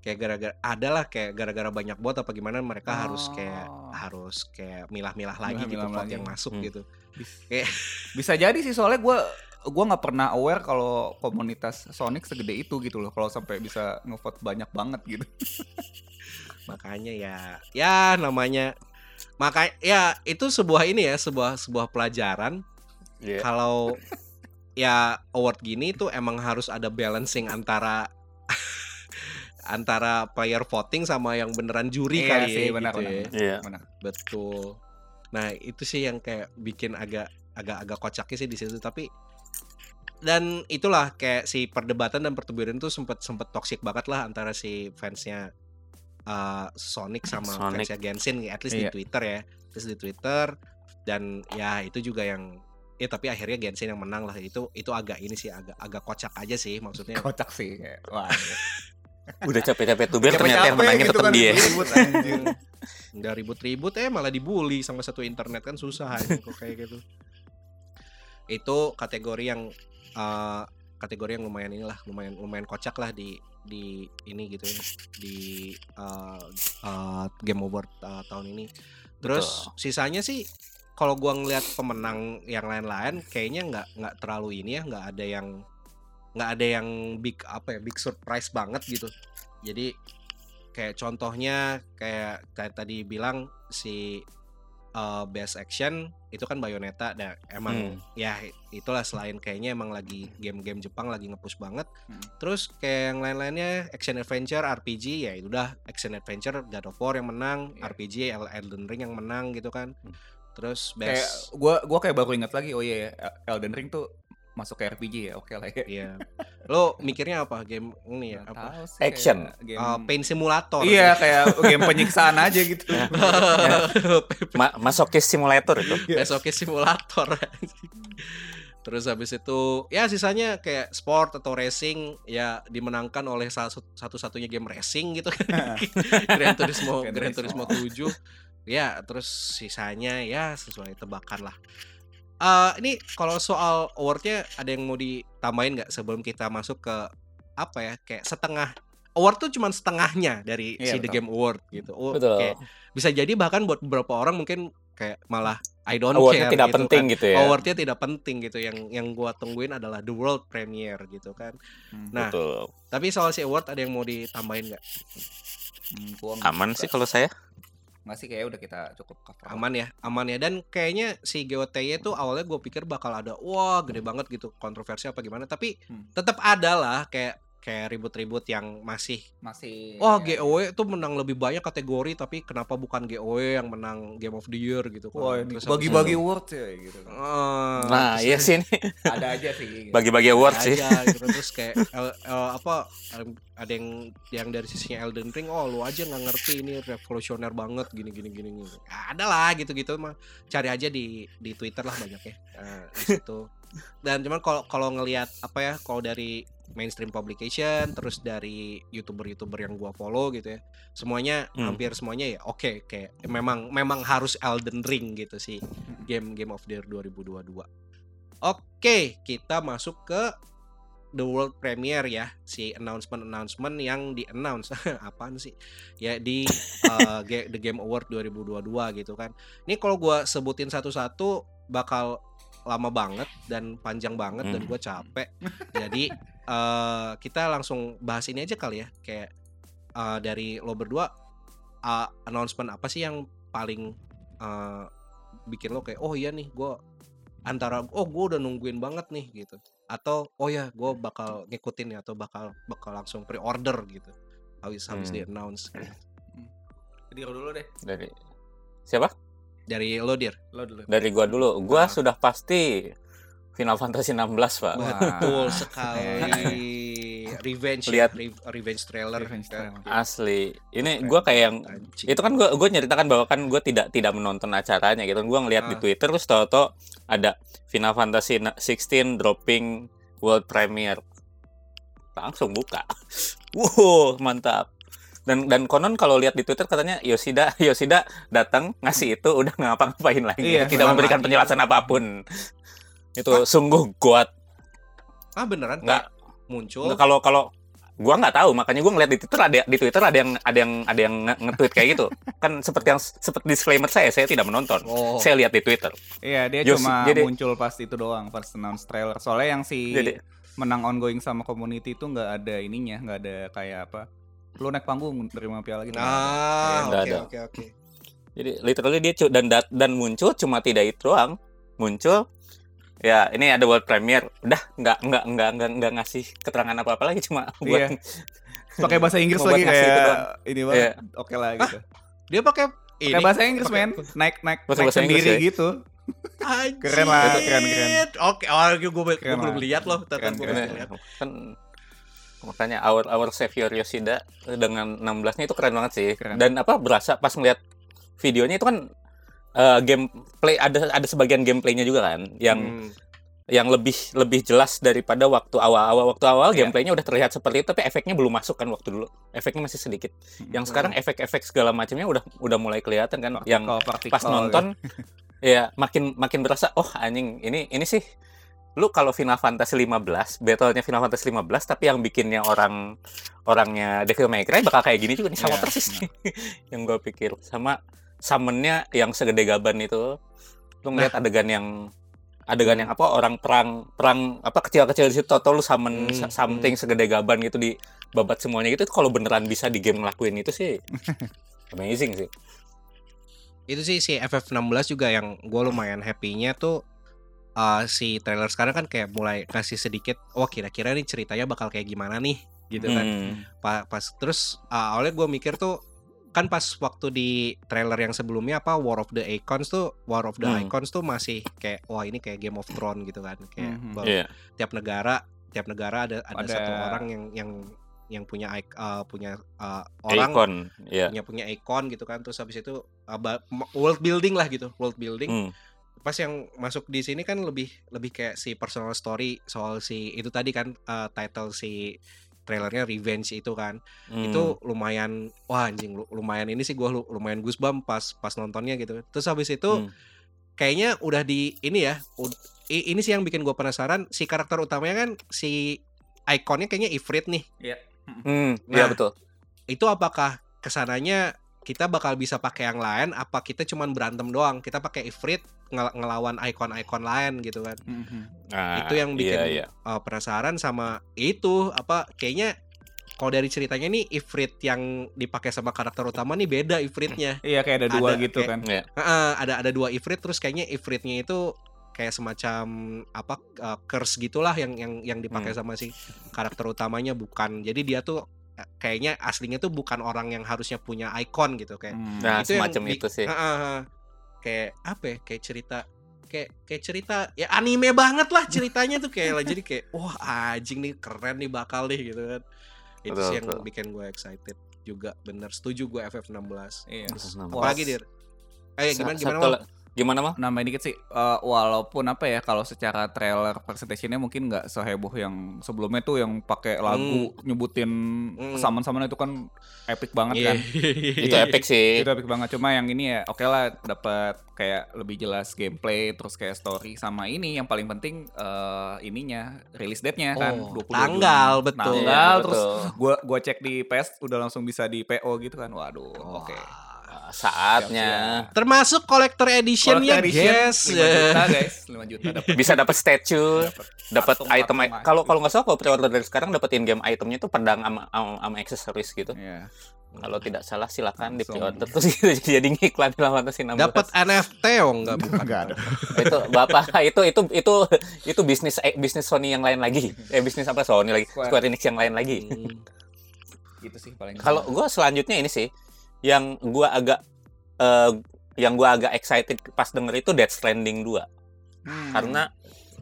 Kayak gara-gara adalah kayak gara-gara banyak bot apa gimana mereka harus kayak Oh. harus kayak milah-milah lagi gitu Milah-milah vote lagi. yang masuk Hmm. gitu. Kayak- bisa jadi sih soalnya gue gua nggak pernah aware kalau komunitas Sonic segede itu gitu loh kalau sampai bisa ngevote banyak banget gitu. makanya ya ya namanya maka ya itu sebuah ini ya sebuah sebuah pelajaran Iya. kalau ya award gini tuh emang harus ada balancing antara antara player voting sama yang beneran juri Iya kali sih, ya benar, gitu benar. ya. Iya. Benar. Betul. Nah, itu sih yang kayak bikin agak agak agak kocaknya sih di situ tapi dan itulah kayak si perdebatan dan pertempuran tuh sempet sempet toxic banget lah antara si fansnya uh, Sonic sama Sonic. fansnya Genshin at least di Iya. Twitter ya terus di Twitter dan ya itu juga yang ya tapi akhirnya Genshin yang menang lah itu itu agak ini sih agak agak kocak aja sih maksudnya Kocak sih kayak. Wah. Udah capek-capek tuh biar ternyata yang menangnya gitu tetap kan, dia. ribut, anjir. nggak ribut-ribut eh malah dibully sama satu internet kan susah aja kok kayak gitu itu kategori yang eh, kategori yang lumayan inilah lumayan lumayan kocak lah di di ini gitu ya di eh, eh, game award eh, tahun ini terus sisanya sih kalau gua ngeliat pemenang yang lain-lain kayaknya nggak nggak terlalu ini ya nggak ada yang nggak ada yang big apa ya big surprise banget gitu jadi kayak contohnya kayak kayak tadi bilang si uh, best action itu kan Bayonetta dan emang ya itulah selain kayaknya emang lagi game-game Jepang lagi ngepush banget Hmm. terus kayak yang lain-lainnya action adventure RPG ya itu udah action adventure God of War yang menang Iya. RPG El- Elden Ring yang menang gitu kan Hmm. terus kayak best gua gua kayak baru ingat lagi oh iya ya, Elden Ring tuh masuk ke RPG ya oke lah ya Iya. Lo mikirnya apa game ini ya? Nggak Apa? sih, Action. kayak game Uh, pain simulator. iya kayak game penyiksaan aja gitu Ma masokis simulator itu. Besoknya simulator. Terus habis itu ya sisanya kayak sport atau racing ya dimenangkan oleh satu-satunya game racing gitu. Gran Turismo Gran. Turismo 7. Ya, terus sisanya ya sesuai tebakan lah. Eh ini kalau soal awardnya ada yang mau ditambahin nggak sebelum kita masuk ke apa ya kayak setengah award tuh cuma setengahnya dari Iya, si The. Game Award gitu. Oh, Betul. kayak bisa jadi bahkan buat beberapa orang mungkin kayak malah I don't Awardnya care tidak gitu penting kan. gitu ya. Awardnya tidak penting gitu yang yang gua tungguin adalah the world premiere gitu kan. Hmm, Nah, Betul. Tapi soal si award ada yang mau ditambahin nggak? hmm, Aman sih kalau saya. Nggak sih kayak udah kita cukup cover Aman ya, aman ya. Dan kayaknya si GOTY itu awalnya gue pikir bakal ada wah gede banget gitu kontroversi apa gimana. Tapi Hmm. tetap ada lah kayak kayak ribut-ribut yang masih masih wah ya, GOW itu menang lebih banyak kategori tapi kenapa bukan GOW yang menang Game of the Year gitu kan. wah bagi-bagi award ya gitu. Eh, Nah, iya sih. Ini ada aja sih gitu. bagi-bagi award sih. aja gitu terus kayak el- el- apa ada yang yang dari sisinya Elden Ring oh lu aja nggak ngerti ini revolusioner banget gini gini gini gini. Ya, ada lah gitu gitu mah. Cari aja di di Twitter lah banyak ya. Eh, di situ dan cuman kalau kalau ngelihat apa ya kalau dari mainstream publication terus dari youtuber-youtuber yang gua follow gitu ya semuanya Hmm. hampir semuanya ya oke kayak memang memang harus Elden Ring gitu sih game Game of the Year 2022 oke kita masuk ke the world premiere ya si announcement announcement yang di announce apaan sih? Ya di uh, the Game Award 2022 gitu kan. Ini kalau gua sebutin satu-satu bakal lama banget dan panjang banget dan Hmm. gue capek jadi eh, kita langsung bahas ini aja kali ya kayak eh, dari lo berdua uh, announcement apa sih yang paling eh, bikin lo kayak oh iya nih gue antara oh gue udah nungguin banget nih gitu atau oh ya gue bakal ngikutin ya atau bakal bakal langsung pre-order gitu habis habis Hmm. di announce Jadi lo dulu deh Dari siapa? Dari lo dir lo dulu Dari gua dulu. Gua Nah. sudah pasti Final Fantasy 16, Pak. Betul sekali revenge Lihat. ya, re- revenge trailer Revenge trailer. Asli. Ini gua kayak yang Anjing. itu kan gua gua nyeritakan bahwa kan gua tidak tidak menonton acaranya gitu. Gua ngeliat di Ah. Twitter terus tahu-tahu ada Final Fantasy 16 dropping world premiere. Langsung buka. Wow, mantap. Dan dan konon kalau lihat di Twitter katanya Yoshida Yoshida datang ngasih itu udah ngapa-ngapain lagi. Iya, tidak memberikan dia- penjelasan apa pun. Itu sungguh kuat. ah beneran Nggak muncul kalau kalau gua nggak tahu makanya gua ngeliat di Twitter ada di Twitter ada yang ada yang ada yang nge- nge-tweet kayak gitu kan seperti yang seperti disclaimer saya saya tidak menonton Oh. saya lihat di Twitter Iya, dia Yos, cuma jadi- muncul pas itu doang, pas announce trailer. Soalnya yang si Jadi- menang ongoing sama community itu nggak ada ininya, nggak ada kayak apa. Lu naik panggung terima piala gitu. Ah, Nggak oke ada. oke oke. jadi literally dia dan dan muncul cuma tidak itu doang muncul ya ini ada world premiere udah nggak nggak nggak nggak nggak ngasih keterangan apa apa lagi cuma buat Iya. Pakai bahasa Inggris lagi kayak ini banget. Iya. Oke lah gitu. Dia pakai ini. Pakai bahasa Inggris pakai- men, naik naik, Bahasa- naik bahasa Inggris sendiri ya? gitu. Anjir. Keren lah, keren, keren. Oke, oh, gue, gue, Keren belum lihat loh. Keren, gue keren. belum lihat. kan makanya our our savior Yoshida dengan 16-nya itu keren banget sih Keren. dan apa berasa pas ngeliat videonya itu kan eh, gameplay ada ada sebagian gameplaynya juga kan yang Hmm. yang lebih lebih jelas daripada waktu awal-awal waktu awal Iya. gameplaynya udah terlihat seperti itu tapi efeknya belum masuk kan waktu dulu efeknya masih sedikit yang sekarang efek-efek segala macamnya udah udah mulai kelihatan kan yang Partikel, pas partikel nonton ya makin makin berasa oh anjing ini ini sih lu kalau Final Fantasy 15 battle-nya Final Fantasy 15 tapi yang bikinnya orang orangnya Devil May Cry bakal kayak gini juga nih sama Iya, persis nih yang gue pikir. Sama summonnya yang segede gaban itu lu ngeliat Nah. adegan yang adegan yang apa orang perang perang apa kecil-kecil di situ atau lu summon Hmm, something segede gaban gitu di babat semuanya gitu itu kalau beneran bisa di game ngelakuin itu sih amazing sih. Itu sih si FF16 juga yang gue lumayan happy-nya tuh uh, si trailer sekarang kan kayak mulai kasih sedikit wah kira-kira nih ceritanya bakal kayak gimana nih gitu kan. Hmm. Pa- pas terus uh, awalnya gue mikir tuh kan pas waktu di trailer yang sebelumnya apa War of the Icons tuh War of the Hmm. Icons tuh masih kayak wah ini kayak Game of Thrones gitu kan kayak Mhm. bahwa Iya. tiap negara tiap negara ada ada, Ada- satu orang yang yang yang punya uh, punya uh, orang Icon, ya. punya punya icon gitu kan terus habis itu uh, world building lah gitu world building Hmm. Pas yang masuk di sini kan lebih lebih kayak si personal story soal si itu tadi kan uh, title si trailernya revenge itu kan Hmm. itu lumayan wah anjing lu- lumayan ini sih gua lu- lumayan goosebump pas pas nontonnya gitu terus habis itu Hmm. kayaknya udah di ini ya ini sih yang bikin gua penasaran si karakter utamanya kan si ikonnya kayaknya Ifrit nih Hmm, iya Nah, betul. itu apakah ke sananya kita bakal bisa pakai yang lain apa kita cuman berantem doang kita pakai Ifrit ngel- ngelawan ikon-ikon lain gitu kan Mhm. Nah, itu yang bikin iya, iya. uh, penasaran sama itu apa kayaknya kalau dari ceritanya nih Ifrit yang dipakai sama karakter utama nih beda Ifritnya Iya kayak ada dua Ada, gitu kayak- kan. Heeh, ada ada dua Ifrit terus kayaknya Ifritnya itu kayak semacam apa uh, curse gitulah yang yang yang dipakai Hmm. sama si karakter utamanya bukan jadi dia tuh uh, kayaknya aslinya tuh bukan orang yang harusnya punya icon gitu kayak Hmm. Nah, itu yang semacam bi- itu sih. Heeh, heeh. kayak apa ya kayak cerita kayak kayak cerita ya anime banget lah ceritanya tuh kayak jadi kayak wah anjing nih keren nih bakal nih gitu kan itu Betul, sih yang betul. bikin gue excited juga bener setuju gue FF16 Iya. Nah, apalagi dir eh gimana gimana satu Gimana mal? nambahin dikit sih eh, walaupun apa ya kalau secara trailer presentationnya mungkin nggak seheboh yang sebelumnya tuh yang pakai lagu nyebutin Hmm. saman-saman itu kan epic banget Iya. kan Itu Iya. epic sih. itu epic banget cuma yang ini ya oke lah dapat kayak lebih jelas gameplay terus kayak story sama ini yang paling penting eh, ininya release date-nya kan Oh, 22 tanggal, Juni. betul. tanggal Iya, terus betul. gua gua cek di PS udah langsung bisa di PO gitu kan waduh oke Nah, Saatnya termasuk collector edition ya Collector edition, guys 5 juta guys 5 juta dapat bisa dapat statue, dapat item kalau kalau nggak salah kalau pre-order dari sekarang dapetin game itemnya itu pedang sama aksesoris gitu. Iya. Kalau tidak salah silakan di pre-order terus gitu, jadi ngiklan di 16. dapat NFT oh enggak bukan Nggak ada. itu bapak itu itu itu itu bisnis eh, bisnis Sony yang lain lagi eh bisnis apa Sony lagi Square. Square Enix yang lain lagi Hmm. Gitu sih paling. kalau gue selanjutnya ini sih yang gue agak eh, yang gue agak excited pas denger itu Death Stranding 2 Hmm. karena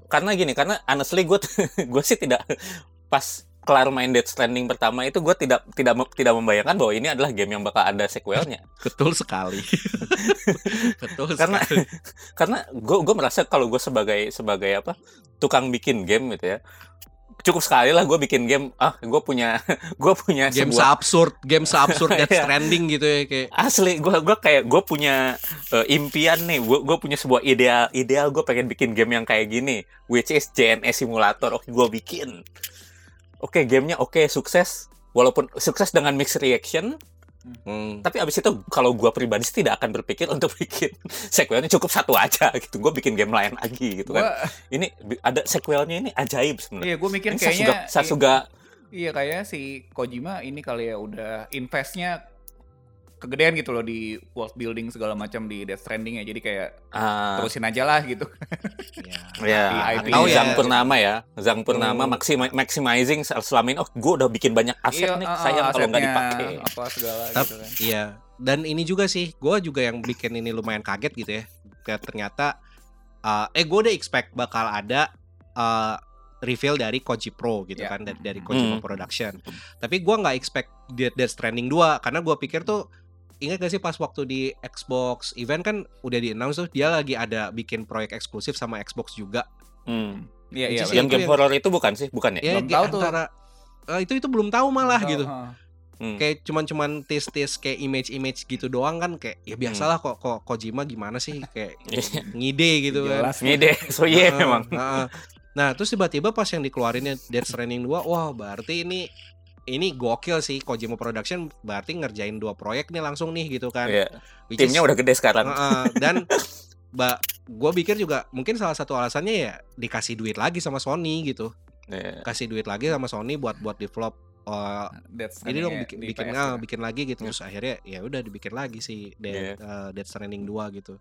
karena gini karena honestly gue gue sih tidak pas kelar main Death Stranding pertama itu gue tidak tidak tidak membayangkan bahwa ini adalah game yang bakal ada sequelnya betul sekali betul Karena- sekali. karena gue gue merasa kalau gue sebagai sebagai apa tukang bikin game gitu ya cukup sekali lah gue bikin game ah gue punya gue punya game sebuah seabsurd game Death Iya. Stranding gitu ya kayak. Asli gue gua kayak gue punya eh, impian nih gue gue punya sebuah ideal ideal gue pengen bikin game yang kayak gini which is JNS simulator. Oke gue bikin. Oke gamenya oke sukses. Walaupun sukses dengan mixed reaction Hmm. tapi abis itu kalau gua pribadi sih tidak akan berpikir untuk bikin sequelnya cukup satu aja gitu. Gue bikin game lain lagi gitu kan. Gua, ini bi- ada sequelnya ini ajaib sebenarnya. Iya gue mikir ini kayaknya Sasuga, Sasuga Iya kayak si Kojima ini kali ya udah investnya kegedean gitu loh di world building segala macam di Death Stranding ya. Jadi kayak ah, terusin aja lah gitu. Ya. ya di IP atau ya. Zang Purnama ya Zang Purnama Hmm. maxima- maximizing selama ini oh gue udah bikin banyak aset nih ah, sayang ah, kalau nggak dipakai Apa segala gitu kan. Iya. Dan ini juga sih, gue juga yang bikin ini lumayan kaget gitu ya. Kayak ternyata, uh, eh gue udah expect bakal ada uh, reveal dari Koji Pro gitu Iya. kan, dari, dari Kojima Hmm. Production. Tapi gue nggak expect Death, Death Stranding 2 karena gue pikir tuh Ingat gak sih pas waktu di Xbox event kan udah di announce tuh dia lagi ada bikin proyek eksklusif sama Xbox juga. Hmm. Iya iya. yang game yang- horror itu bukan sih bukan ya Ya Belum tahu tuh. antara eh, itu itu belum tahu malah Tahu, gitu. Hmm. kayak cuman-cuman tes-tes kayak image-image gitu doang kan kayak ya biasalah kok kok Kojima gimana sih kayak Iya. ngide gitu kan. Jelas ini deh so iya Heeh, memang heeh. Nah, terus tiba-tiba pas yang dikeluarinnya Death Stranding 2, wah berarti ini ini gokil sih Kojima Production berarti ngerjain dua proyek nih langsung nih gitu kan. Iya. Which timnya is- udah gede sekarang Heeh, dan Mbak, gue pikir juga mungkin salah satu alasannya ya dikasih duit lagi sama Sony gitu, Iya. kasih duit lagi sama Sony buat buat develop uh, Stranding dong bikin bikin PS ah, ya. bikin lagi gitu terus akhirnya ya udah dibikin lagi sih Dead, Iya. eh, Death Stranding 2 gitu.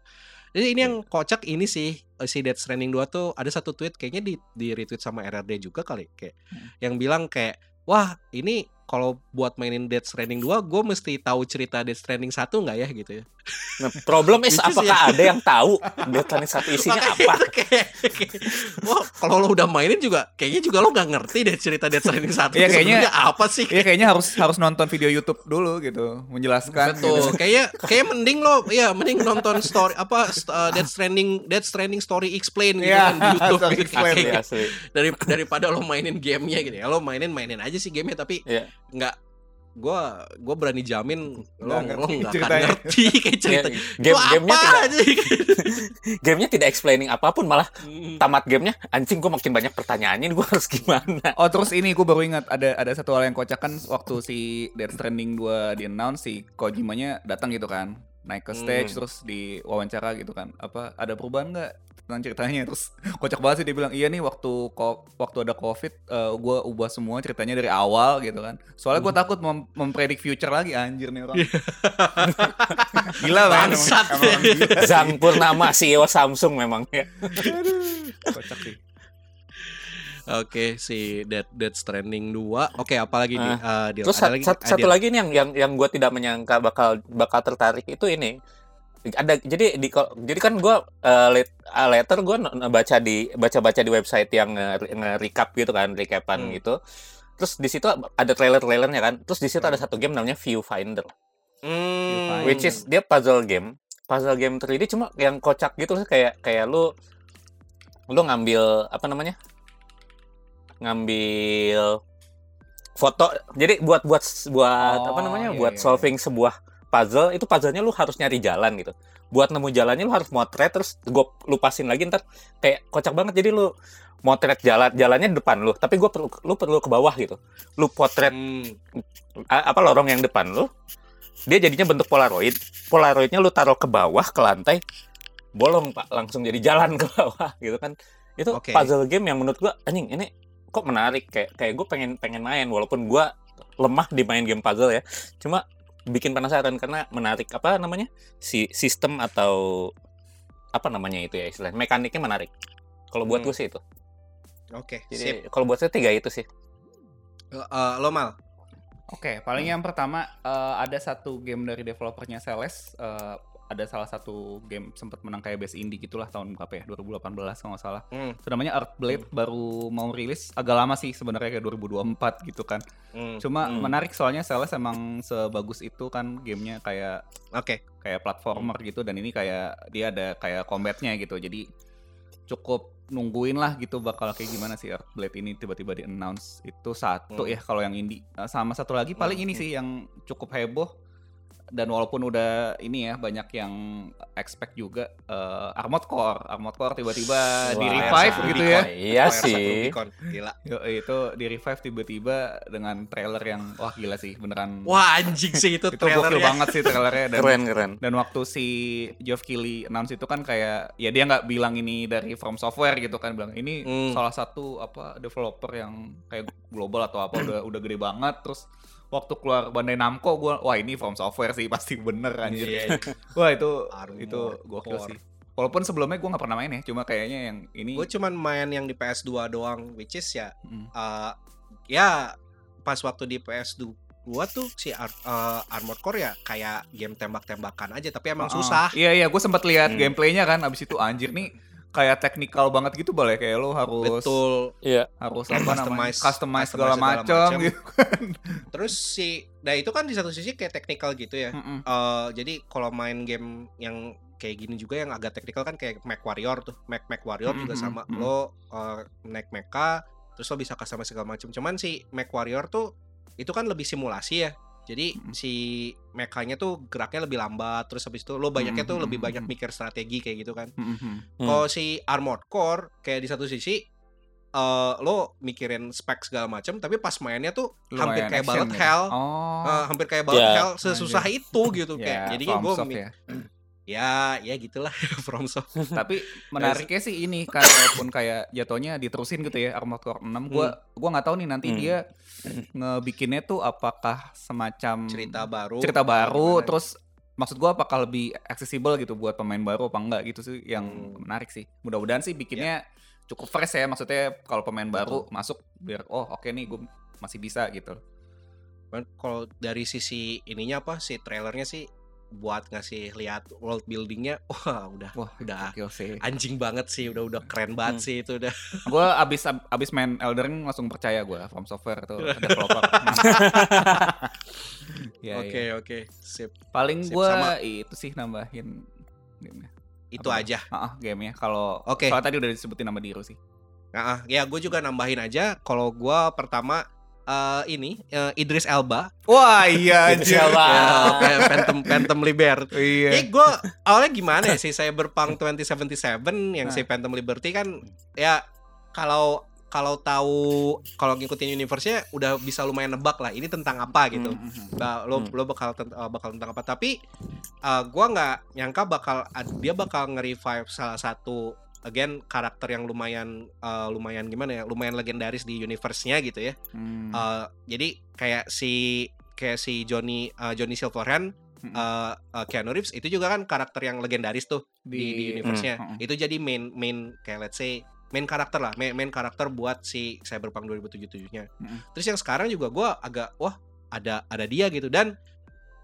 Jadi ini yang kocak ini sih eh, si Death Stranding 2 tuh ada satu tweet kayaknya di di retweet sama RRD juga kali kayak Hmm. yang bilang kayak wah ini kalau buat mainin Death Stranding 2 gue mesti tahu cerita Death Stranding 1 nggak ya gitu ya. Nah, problem is apakah ya. ada yang tahu Death Stranding satu isinya Makanya apa? kayak, kayak, wah kalau lo udah mainin juga kayaknya juga lo nggak ngerti deh cerita Death Stranding 1 Iya, tuh kayaknya- apa sih Iya kayaknya harus harus nonton video YouTube dulu gitu, menjelaskan. Betul. gitu. Kayak kayak mending lo ya mending nonton story apa uh, Death Stranding Death Stranding story explain gitu Iya, kan di YouTube gitu. explain, asli. dari daripada lo mainin gamenya gitu ya. Lo mainin mainin aja sih gamenya tapi Iya. Nggak gua gua berani jamin lo Nggak lo ngerti nggak akan ceritanya. ngerti kayak cerita game gamenya apa tidak gamenya tidak explaining apa pun malah Hmm. tamat gamenya anjing gue makin banyak pertanyaannya ini gue harus gimana Oh terus ini gue baru ingat ada ada satu hal yang kocak kan waktu si Death Stranding 2 di announce si Kojimanya datang gitu kan naik ke stage Hmm. terus di wawancara gitu kan apa ada perubahan nggak tentang ceritanya terus kocak banget sih dia bilang iya nih waktu ko- waktu ada covid gue ubah semua ceritanya dari awal gitu kan soalnya Hmm. gue takut mem mempredik future lagi anjir nih orang gila banget emang- Bangsat. emang gila. Zang Purnama CEO Samsung memang ya kocak sih Oke si Death Death Stranding 2 Oke apalagi nih uh, Dil? terus Ada sat- lagi? sat- satu lagi nih yang yang yang gue tidak menyangka bakal bakal tertarik itu ini ada jadi di jadi kan gue later gue baca di baca baca di website yang nge- nge-recap gitu kan recapan Hmm. gitu. Terus di situ ada trailer trailernya kan terus di situ ada satu game namanya Viewfinder. Hmm. which is dia puzzle game puzzle game 3D cuma yang kocak gitu sih kayak kayak lu lu ngambil apa namanya? Ngambil foto jadi buat buat buat apa Oh, namanya? iya, buat iya, solving sebuah puzzle itu puzzlenya lu harus nyari jalan gitu. Buat nemu jalannya lu harus motret terus gue lupasin lagi ntar kayak kocak banget. Jadi lu motret jalan jalannya depan lu tapi gue perlu lu perlu ke bawah gitu. Lu potret Hmm. apa lorong yang depan lu dia jadinya bentuk polaroid. Polaroidnya lu taruh ke bawah ke lantai bolong pak. Langsung jadi jalan ke bawah gitu kan. Itu Oke. puzzle game yang menurut gua anjing ini kok menarik? Kayak kayak gue pengen pengen main walaupun gua lemah di main game puzzle ya. Cuma bikin penasaran karena menarik apa namanya si sistem atau apa namanya itu ya istilahnya mekaniknya menarik. Kalau buat Hmm. gue sih itu. Oke sip. jadi kalau buat saya tiga itu sih. Eh, Lo mal? Oke, paling yang pertama eh, ada satu game dari developernya Celeste. eh, ada salah satu game sempat menang kayak best indie gitulah tahun berapa ya 2018 kalau nggak salah. Itu namanya Earthblade baru mau rilis agak lama sih sebenarnya kayak 2024 gitu kan. Hmm. Cuma Hmm. menarik soalnya Celeste emang sebagus itu kan gamenya kayak Oke kayak platformer gitu dan ini kayak dia ada kayak combatnya gitu. Jadi cukup nungguin lah gitu bakal kayak gimana sih Earthblade ini tiba-tiba di announce itu satu Hmm. ya kalau yang indie. Sama satu lagi paling Hmm, ini sih yang cukup heboh dan walaupun udah ini ya banyak yang expect juga eh, Armored Core, Armored Core tiba-tiba di revive gitu ya. Iya sih. Gila. Yo, itu di revive tiba-tiba dengan trailer yang wah gila sih beneran. Wah anjing sih itu, itu gokil trailernya. banget sih trailernya dan Keren keren. dan waktu si Geoff Keighley announce itu kan kayak ya dia nggak bilang ini dari From Software gitu kan bilang ini Hmm. salah satu apa developer yang kayak global atau apa udah udah gede banget terus waktu keluar Bandai Namco gua wah ini From Software sih pasti bener anjir. Iya. Wah itu Armored itu gokil sih. Walaupun sebelumnya gua nggak pernah main ya, cuma kayaknya yang ini Gue cuman main yang di PS2 doang, which is ya, Mm. eh, ya pas waktu di PS2 gua tuh si Ar- eh, Armored Core ya kayak game tembak-tembakan aja, tapi emang Ah, susah. Iya iya, gue sempat lihat Hmm. gameplaynya kan, abis itu anjir nih kayak teknikal banget gitu boleh kayak lo harus Betul. Iya. harus apa namanya Customize- customize customize segala segala macam gitu. Terus si, nah itu kan di satu sisi kayak teknikal gitu ya. Mm-mm. Eh, jadi kalau main game yang kayak gini juga yang agak teknikal kan kayak Mac Warrior tuh, Mac Mac Warrior juga Mhm, sama mhm. lo eh, naik mecha, terus lo bisa customize segala macam. Cuman si Mac Warrior tuh itu kan lebih simulasi ya. Jadi Mhm. si mekanya tuh geraknya lebih lambat, terus habis itu lo banyaknya tuh Mhm, lebih mhm, banyak mhm. mikir strategi kayak gitu kan. Hmm. Kalau si Armored Core kayak di satu sisi eh lo mikirin spek segala macam, tapi pas mainnya tuh hampir Lumayan kayak action Bullet gitu. Hell. Oh. Eh, hampir kayak Bullet Ya. Hell sesusah itu gitu kayak. ya, Jadinya gue ya. Ya ya gitulah FromSoft. Tapi menariknya sih ini walaupun kayak jatuhnya diterusin gitu ya Armored Core 6 gua gua nggak tahu nih nanti Hmm. dia ngebikinnya tuh apakah semacam cerita baru cerita baru gimana? terus maksud gua apakah lebih accessible gitu buat pemain baru apa enggak gitu sih yang Hmm. menarik sih mudah-mudahan sih bikinnya cukup fresh ya maksudnya kalau pemain baru Betul. masuk biar oh oke nih gue masih bisa gitu kalau dari sisi ininya apa sih trailernya sih buat ngasih lihat world buildingnya wah udah wah udah sih. anjing banget sih udah udah keren banget Hmm. sih itu udah. Gue abis abis main Elden Ring langsung percaya gue From Software tuh developer. Ya, oke ya. oke sip. Paling gue itu sih nambahin gamenya. Itu Apa? aja. Ah, ah, gamenya. Kalau Oke. soalnya tadi udah disebutin nama Diru sih. Nah ah, ya gue juga nambahin aja. Kalau gua pertama eh, ini eh, Idris Elba wah iya Idris anjir. Elba. ya, Phantom Phantom Liberty iya Eh gue awalnya gimana ya sih Cyberpunk 2077 yang Nah. si Phantom Liberty kan ya kalau kalau tahu kalau ngikutin universe-nya udah bisa lumayan nebak lah ini tentang apa gitu. Mm, mm, mm. Nah, lo Hmm. lo bakal tent- uh, bakal tentang apa tapi uh, gua nggak nyangka bakal dia bakal nge-revive salah satu again karakter yang lumayan uh, lumayan gimana ya lumayan legendaris di universe-nya gitu ya. Hmm. Uh, jadi kayak si kayak si Johnny uh, Johnny Silverhand uh, uh, Keanu Reeves itu juga kan karakter yang legendaris tuh di, di universe-nya. Hmm. Itu jadi main main kayak let's say main karakter lah, main, main karakter buat si Cyberpunk 2077-nya. Mm. Terus yang sekarang juga gua agak wah ada ada dia gitu dan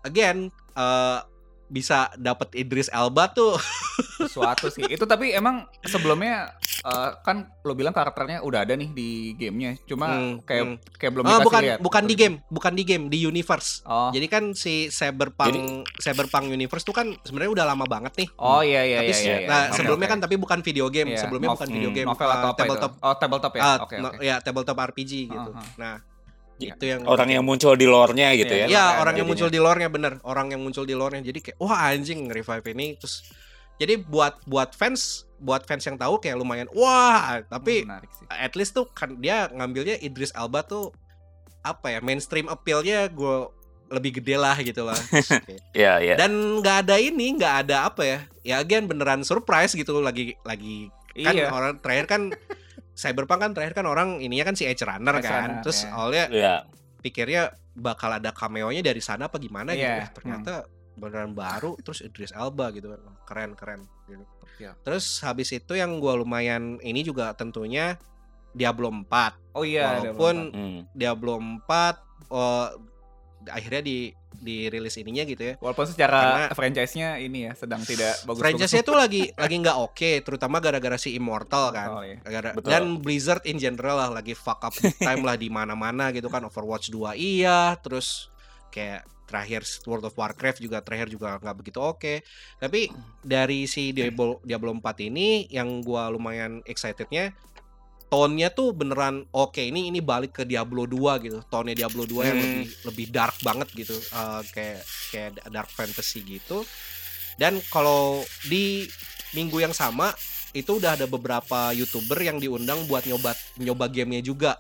again uh, bisa dapat Idris Elba tuh sesuatu sih itu tapi emang sebelumnya eh, kan lo bilang karakternya udah ada nih di gamenya cuma Hmm, kayak hmm. kayak belum dikasih bukan lihat bukan di game, bukan di game, di universe. oh Jadi kan si Cyberpunk Cyberpunk universe tuh kan sebenarnya udah lama banget nih. oh iya iya tapi iya, iya, iya. nah Oke, sebelumnya oke. kan tapi bukan video game, Iya, sebelumnya nov- bukan video hmm, game, novel uh, atau apa tabletop itu oh tabletop ya Ah, oke no- oke ya tabletop RPG gitu. Aha. Nah, Iya. Itu yang Orang yang muncul di lore-nya gitu Iya, ya. ya Ada orang yang muncul di lore-nya bener, orang yang muncul di lore-nya. Jadi kayak wah anjing revive ini terus jadi buat buat fans, buat fans yang tahu kayak lumayan wah, tapi at least tuh kan dia ngambilnya Idris Elba tuh apa ya mainstream appeal-nya gue lebih gede lah gitu lah. Oke. Iya, iya. Dan nggak ada ini, nggak ada apa ya? Ya again beneran surprise gitu lagi lagi kan iya orang terakhir kan Cyberpunk kan terakhir kan orang ininya kan si Edge Runner Edge kan. Runner, Terus ya. awalnya Iya. pikirnya bakal ada cameo-nya dari sana apa gimana gitu. Iya, Eh, ternyata beneran baru terus Idris Elba gitu kan. Keren keren gitu. Iya. Terus habis itu yang gua lumayan ini juga tentunya Diablo 4. oh iya Walaupun beberapa. Hmm. Diablo 4 oh, akhirnya di dirilis ininya gitu ya. walaupun secara Karena- franchise-nya ini ya sedang tidak bagus Franchise-nya tuh lagi lagi nggak oke, terutama gara-gara si Immortal kan. Oh, iya. Gara- Betul. dan Blizzard in general lah lagi fuck up time lah di mana-mana gitu kan Overwatch 2 iya terus kayak terakhir World of Warcraft juga terakhir juga nggak begitu oke tapi dari si Diablo Diablo 4 ini yang gua lumayan excitednya tone-nya tuh beneran oke ini ini balik ke Diablo 2 gitu. Tone-nya Diablo 2 yang Hmm. lebih lebih dark banget gitu. Eh, kayak kayak dark fantasy gitu. Dan kalau di minggu yang sama itu udah ada beberapa YouTuber yang diundang buat nyoba nyoba gamenya juga.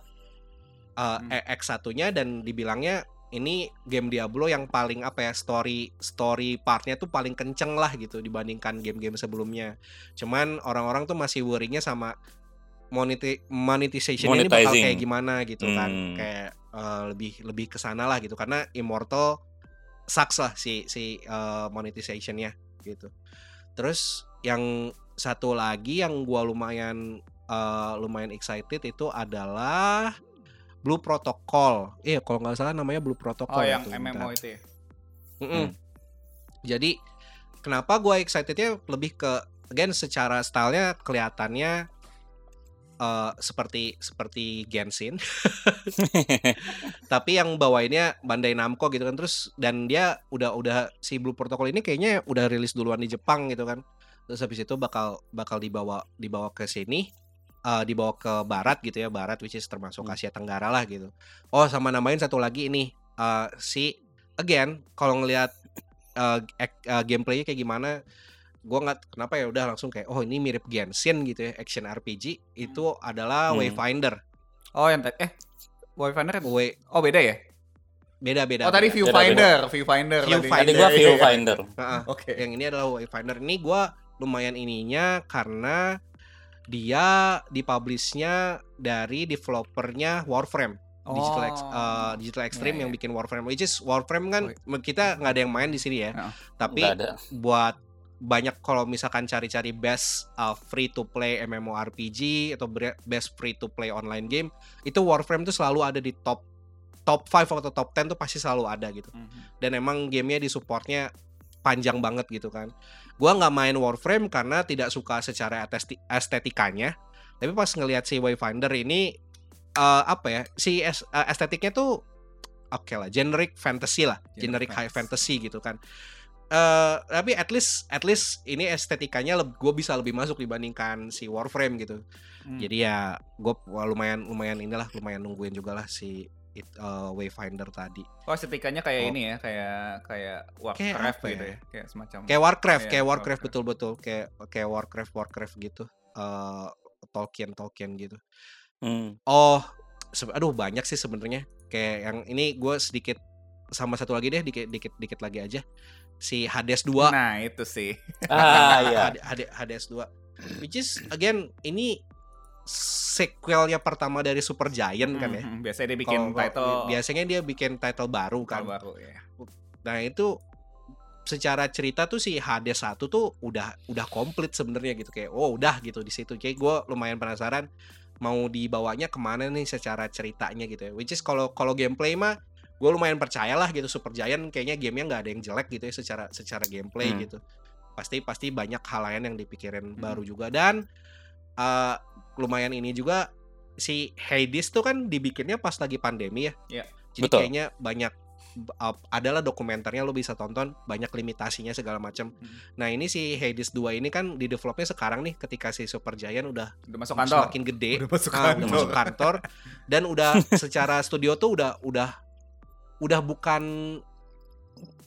Eh, Hmm. X1-nya dan dibilangnya ini game Diablo yang paling apa ya story story partnya tuh paling kenceng lah gitu dibandingkan game-game sebelumnya. Cuman orang-orang tuh masih worry-nya sama moneti monetization ini bakal kayak gimana gitu kan. Hmm. Kayak eh, lebih lebih ke sana lah gitu karena Immortal sucks lah si si eh, monetization-nya gitu. Terus yang satu lagi yang gua lumayan eh, lumayan excited itu adalah Blue Protocol. Iya, kalau nggak salah namanya Blue Protocol. Oh ya yang tuh, MMO bentar. itu ya. Mm-mm. Jadi kenapa gue excitednya lebih ke again secara stylenya kelihatannya eh, seperti seperti Genshin, tapi yang bawainnya Bandai Namco gitu kan terus dan dia udah udah si Blue Protocol ini kayaknya udah rilis duluan di Jepang gitu kan. Terus habis itu bakal bakal dibawa dibawa ke sini eh, dibawa ke barat gitu ya, barat which is termasuk Hmm. Asia Tenggara lah gitu. Oh, sama namain satu lagi ini eh, si again kalau ngelihat uh, uh, gameplaynya kayak gimana gua nggak kenapa ya udah langsung kayak oh ini mirip Genshin gitu ya action RPG itu adalah Hmm. Wayfinder Oh yang tadi eh Wayfinder kan- Way Oh beda ya? beda beda oh tadi beda. Viewfinder, Viewfinder. tadi. Viewfinder. Tadi gua Iya, iya, iya. viewfinder. Heeh. Oke. yang ini adalah Wayfinder ini gua lumayan ininya karena dia dipublishnya dari developernya Warframe Digital Ex- Oh. uh, Digital Extreme Iya, yang bikin Warframe which is Warframe kan kita nggak ada yang main di sini ya Heeh. tapi buat banyak kalau misalkan cari-cari best uh, free to play MMORPG atau best free to play online game itu Warframe tuh selalu ada di top top 5 atau top 10 tuh pasti selalu ada gitu. Mhm. dan emang gamenya di supportnya panjang banget gitu kan. Gua nggak main Warframe karena tidak suka secara esteti- estetikanya. Tapi pas ngelihat si Wayfinder ini eh, apa ya si es- eh, estetiknya tuh oke lah generic fantasy lah Generic generic high fantasy gitu kan eh tapi at least at least ini estetikanya gue bisa lebih masuk dibandingkan si Warframe gitu Hmm. jadi ya gue lumayan lumayan inilah lumayan nungguin juga lah si it- eh, Wayfinder tadi Oh estetikanya kayak Oh. ini ya, kayak kayak Warcraft apa gitu ya? ya, kayak semacam. kayak Warcraft Iya, kayak Warcraft Warcraft. betul betul kayak kayak Warcraft Warcraft gitu eh Tolkien Tolkien gitu Hmm. oh aduh banyak sih sebenarnya kayak yang ini gue sedikit sama satu lagi deh dikit dikit dikit lagi aja si Hades 2 Nah itu sih. Ah iya. Hade- Hade- Hades 2 which is again ini sequelnya pertama dari Super Giant kan ya. Mhm, Biasanya dia bikin kalau title biasanya dia bikin title baru kan. Title baru ya. Nah itu secara cerita tuh si Hades 1 tuh udah udah komplit sebenarnya gitu. Kayak oh udah gitu di situ. Kayak gue lumayan penasaran mau dibawanya ke mana nih secara ceritanya gitu ya. Which is kalau kalau gameplay mah gue lumayan percaya lah gitu Super Giant kayaknya gamenya nggak ada yang jelek gitu ya secara secara gameplay Hmm. gitu pasti pasti banyak hal lain yang dipikirin Hmm. baru juga dan eh, lumayan ini juga si Hades tuh kan dibikinnya pas lagi pandemi ya Iya. jadi Betul. kayaknya banyak uh, adalah dokumenternya lo bisa tonton banyak limitasinya segala macam. Hmm. Nah ini si Hades 2 ini kan di developnya sekarang nih ketika si Super Giant udah Udah masuk kantor. semakin gede, Udah masuk ah, kantor. udah masuk kantor dan udah secara studio tuh udah udah udah bukan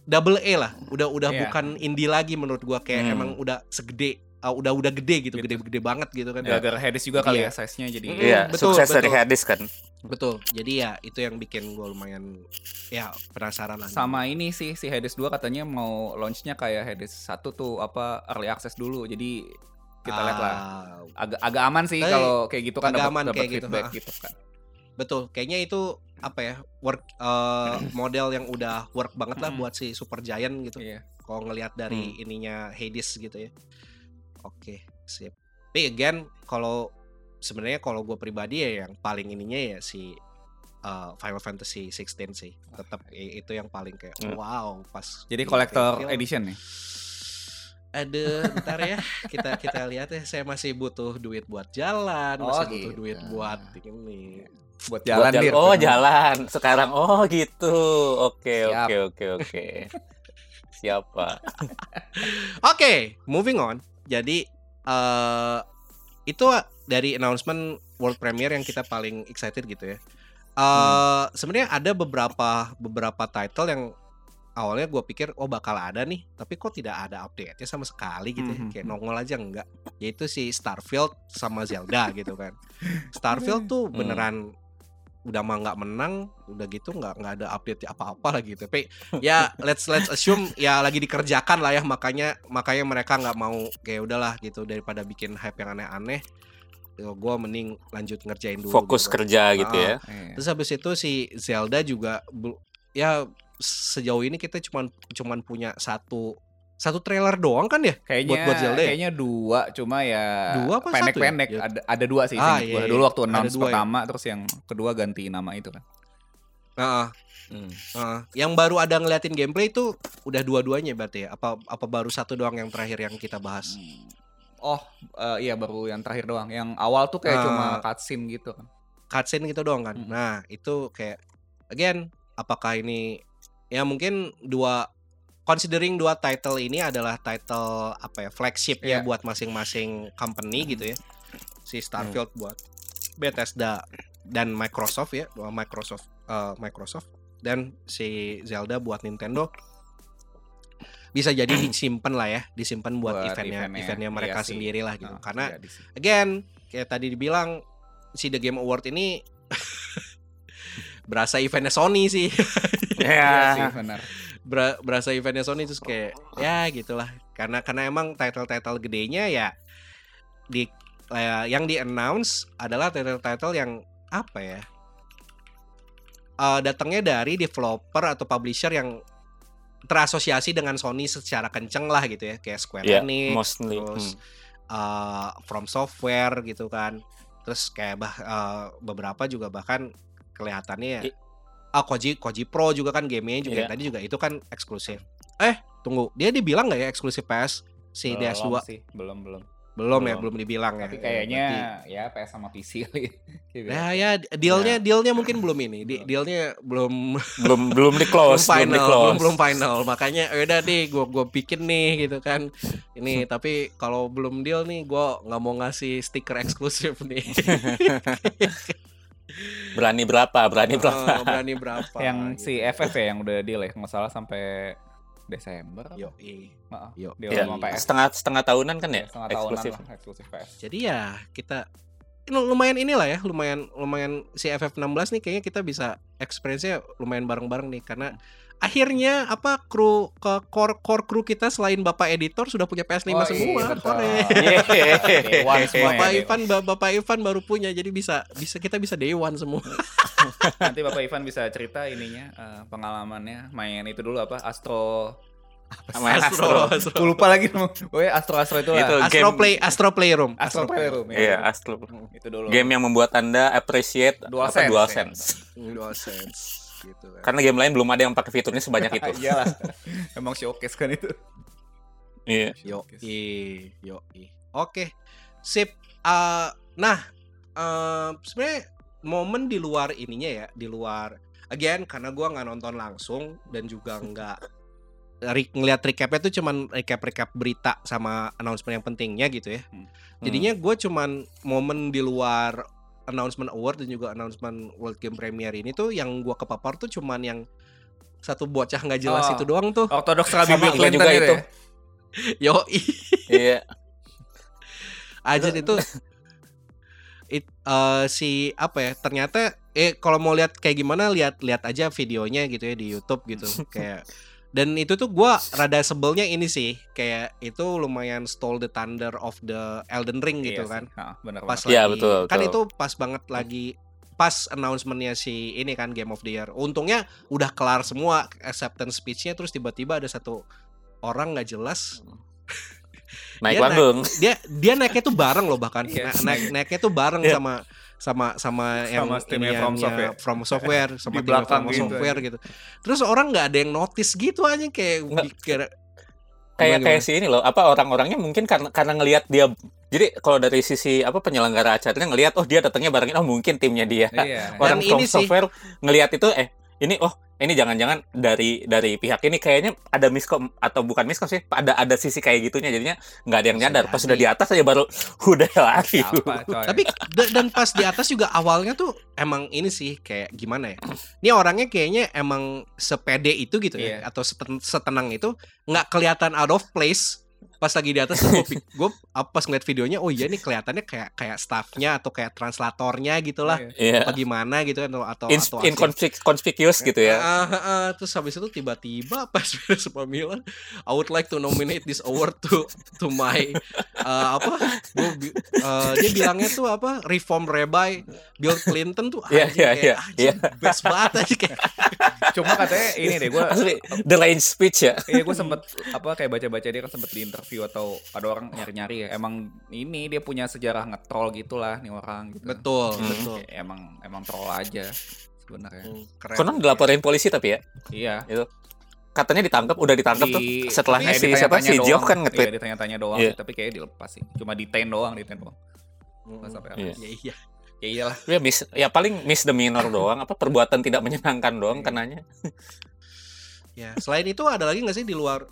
double A lah, udah udah Iya. bukan indie lagi menurut gua kayak Hmm. emang udah segede uh, udah udah gede gitu, Gitu. gede-gede banget gitu kan. Gara-gara Hades juga kali Iya. ya size-nya jadi. Mm, Iya, betul, sukses dari betul. Hades kan. Betul. Jadi ya itu yang bikin gua lumayan ya penasaran lah. Sama ini sih si Hades 2 katanya mau launch-nya kayak Hades 1 tuh apa early access dulu. Jadi kita lihat lah. Ah, Agak agak aman sih Tapi kalau kayak gitu kan dapat gitu, feedback ha. gitu kan. Betul, kayaknya itu apa ya work eh, model yang udah work banget lah buat si Super Giant gitu. Iya. Kalau ngelihat dari ininya Hades gitu ya. Oke, sip. Tapi again, kalau sebenarnya kalau gue pribadi ya yang paling ininya ya si eh, Final Fantasy 16 sih. Tetap itu yang paling kayak Hmm. wow pas. Jadi reveal. edition nih. Aduh, bentar ya. Kita kita lihat ya. Saya masih butuh duit buat jalan, Oh, masih butuh gitu. duit buat ini. Buat Buat jalan jalan- Dir. oh jalan sekarang oh gitu oke oke oke oke siapa Oke, moving on. Jadi eh itu dari announcement world premiere yang kita paling excited gitu ya. Eh sebenarnya ada beberapa beberapa title yang awalnya gue pikir oh bakal ada nih, tapi kok tidak ada update-nya sama sekali gitu ya. Mhm. Kayak nongol aja enggak. Yaitu si Starfield sama Zelda gitu kan. Starfield tuh Hmm. beneran udah mah nggak menang, udah gitu nggak nggak ada update apa-apa lagi gitu. Tapi ya let's let's assume ya lagi dikerjakan lah ya makanya makanya mereka nggak mau kayak udahlah gitu daripada bikin hype yang aneh-aneh. Gue mending lanjut ngerjain dulu. Fokus gitu. kerja gitu Ah. ya. Terus habis itu si Zelda juga ya sejauh ini kita cuman cuman punya satu satu trailer doang kan ya? Kayaknya Buat- buat Zelda ya? kayaknya dua cuma ya Dua apa satu ya? pendek-pendek Ya. ada ada dua sih Ah, iya, iya. Dulu waktu Ada announce dua ya? pertama terus yang kedua ganti nama itu kan. Heeh, Hmm. heeh. Yang baru ada ngeliatin gameplay itu udah dua-duanya berarti ya? Apa apa baru satu doang yang terakhir yang kita bahas? Oh, eh, iya baru yang terakhir doang. Yang awal tuh kayak Ah. cuma cutscene gitu kan. Cutscene gitu doang kan? Mm-mm. Nah itu kayak again apakah ini ya mungkin dua considering dua title ini adalah title apa ya flagship ya Iya. buat masing-masing company gitu ya si Starfield buat Bethesda dan Microsoft ya Microsoft eh, Microsoft dan si Zelda buat Nintendo bisa jadi disimpan lah ya disimpan buat, Buat eventnya eventnya, eventnya iya mereka sih. sendiri lah gitu Nah, karena sih. again kayak tadi dibilang si The Game Award ini berasa eventnya Sony sih Iya sih Ya. benar. Ber- berasa eventnya Sony terus kayak ya gitulah karena karena emang title-title gedenya ya di eh, yang di announce adalah title-title yang apa ya eh, datangnya dari developer atau publisher yang terasosiasi dengan Sony secara kenceng lah gitu ya kayak Square Ya, Enix mostly. terus Hmm. uh, From Software gitu kan. Terus kayak bah uh, beberapa juga bahkan kelihatannya ya ah Koji Koji Pro juga kan gamenya juga yang tadi juga itu kan eksklusif. Eh, tunggu. Dia dibilang nggak ya eksklusif PS si Belum DS2? sih, belum belum. Belum, ya, Belum. belum dibilang ya. Tapi Ya, kayaknya berarti- ya PS sama PC kali. Ya biasa. ya dealnya Ya. dealnya mungkin belum ini. Di, Belum. dealnya belum belum belum di belum close, belum di final, close. belum belum final. Makanya "Ya udah deh gua gua bikin nih gitu kan. Ini tapi kalau belum deal nih gua nggak mau ngasih stiker eksklusif nih. Berani berapa? Berani berapa? Oh, berani berapa? yang gitu. si FF ya yang udah deal ya, nggak salah sampai Desember. Yo, iya. Maaf, Yo. Ya, PS. setengah setengah tahunan kan ya? Setengah tahunan Eksklusif. lah eksklusif PS. Jadi ya kita ini lumayan inilah ya, lumayan lumayan si FF16 nih kayaknya kita bisa experience-nya lumayan bareng-bareng nih karena akhirnya apa kru ke core core kru kita selain Bapak editor sudah punya PS5 Oh, iya, semua. betul. Kore. Dewan semua Bapak ya, Ivan Ba- Bapak Ivan baru punya jadi bisa bisa kita bisa day one semua. Nanti Bapak Ivan bisa cerita ininya eh, pengalamannya main itu dulu apa Astro Main Astro, Astro. Astro. Gue lupa lagi nama. Oh ya Astro Astro itu Itu lah. Astro game- Play Astro Playroom. Astro Playroom ya. Iya, Astro. Itu dulu. Game yang membuat Anda appreciate Dual apa sense, dual sense. Dual sense gitu kan. Karena game lain belum ada yang pakai fiturnya sebanyak itu. Iyalah. Emang showcase kan itu. Iya. Yo, yo, Oke, sip. Eh, nah, eh, sebenarnya momen di luar ininya ya, di luar again karena gua nggak nonton langsung dan juga nggak re- ngeliat recapnya tuh cuman recap-recap berita sama announcement yang pentingnya gitu ya. Hmm. Jadinya gue cuman momen di luar announcement award dan juga announcement World Game Premiere ini tuh yang gua kepapar tuh cuman yang satu bocah nggak jelas Oh. itu doang tuh. Ortodoks Rabi Bill Clinton juga itu. ya? Yo, Iya. aja itu it, eh, si apa ya ternyata eh kalau mau lihat kayak gimana lihat lihat aja videonya gitu ya di YouTube gitu kayak dan itu tuh gua rada sebelnya ini sih kayak itu lumayan stole the thunder of the Elden Ring gitu Iya sih. kan Nah, benar pas banget. Iya, lagi betul, kan betul. itu pas banget lagi pas announcementnya si ini kan Game of the Year untungnya udah kelar semua acceptance speechnya terus tiba-tiba ada satu orang nggak jelas Naik Dia panggung. dia dia naiknya tuh bareng loh bahkan Iya. Na- naik naiknya tuh bareng Iya. sama sama sama yang Sama timnya iniannya From Software. From Software sama Di timnya belakang From gitu Software gitu. Terus orang nggak ada yang notice gitu aja kayak kayak Gimana, kayak si ini loh apa orang-orangnya mungkin karena karena ngelihat dia jadi kalau dari sisi apa penyelenggara acaranya ngelihat oh dia datangnya barengin oh mungkin timnya dia Iya. orang Dan from ini sih- software ngelihat itu eh ini oh ini jangan-jangan dari dari pihak ini kayaknya ada miskom atau bukan miskom sih ada ada sisi kayak gitunya jadinya nggak ada yang nyadar pas sudah di atas aja baru udah lari? Tapi da- dan pas di atas juga awalnya tuh emang ini sih kayak gimana ya? Ini orangnya kayaknya emang sepede itu gitu ya Iya. atau seten- setenang itu nggak kelihatan out of place pas lagi di atas gue, gue pas ngeliat videonya oh iya nih kelihatannya kayak kayak staffnya atau kayak translatornya gitulah. Iya. apa gimana gitu atau atau Ins- atau inconspic- conspicuous gitu ya. Ah, ah, ah. terus habis itu tiba-tiba pas beres pemilihan I would like to nominate this award to to my uh, apa gua uh, dia bilangnya tuh apa reform rabbi Bill Clinton tuh Iya, anjing iya, kayak, iya, anjing, best banget aja kayak. Cuma katanya ini deh gue Asli, the line speech ya. Iya gue sempet apa kayak baca-baca dia kan sempet di interview atau ada orang nyari-nyari ya emang ini dia punya sejarah nge-troll gitulah nih orang gitu. betul Hmm. betul Kayak emang emang troll aja sebenarnya. Hmm, keren. konon dilaporin polisi tapi ya Iya. katanya ditangkap udah ditangkap tuh Di- setelah kayak si siapa si. Geoff kan nge-tweet Iya ditanya-tanya doang sih, tapi kayaknya dilepas sih. Cuma detain doang, detain doang. Hmm, Nggak sampai Iya. iya iya Ya iyalah. ya miss ya paling misdemeanor doang apa perbuatan tidak menyenangkan doang Iya. kenanya ya selain itu ada lagi nggak sih di luar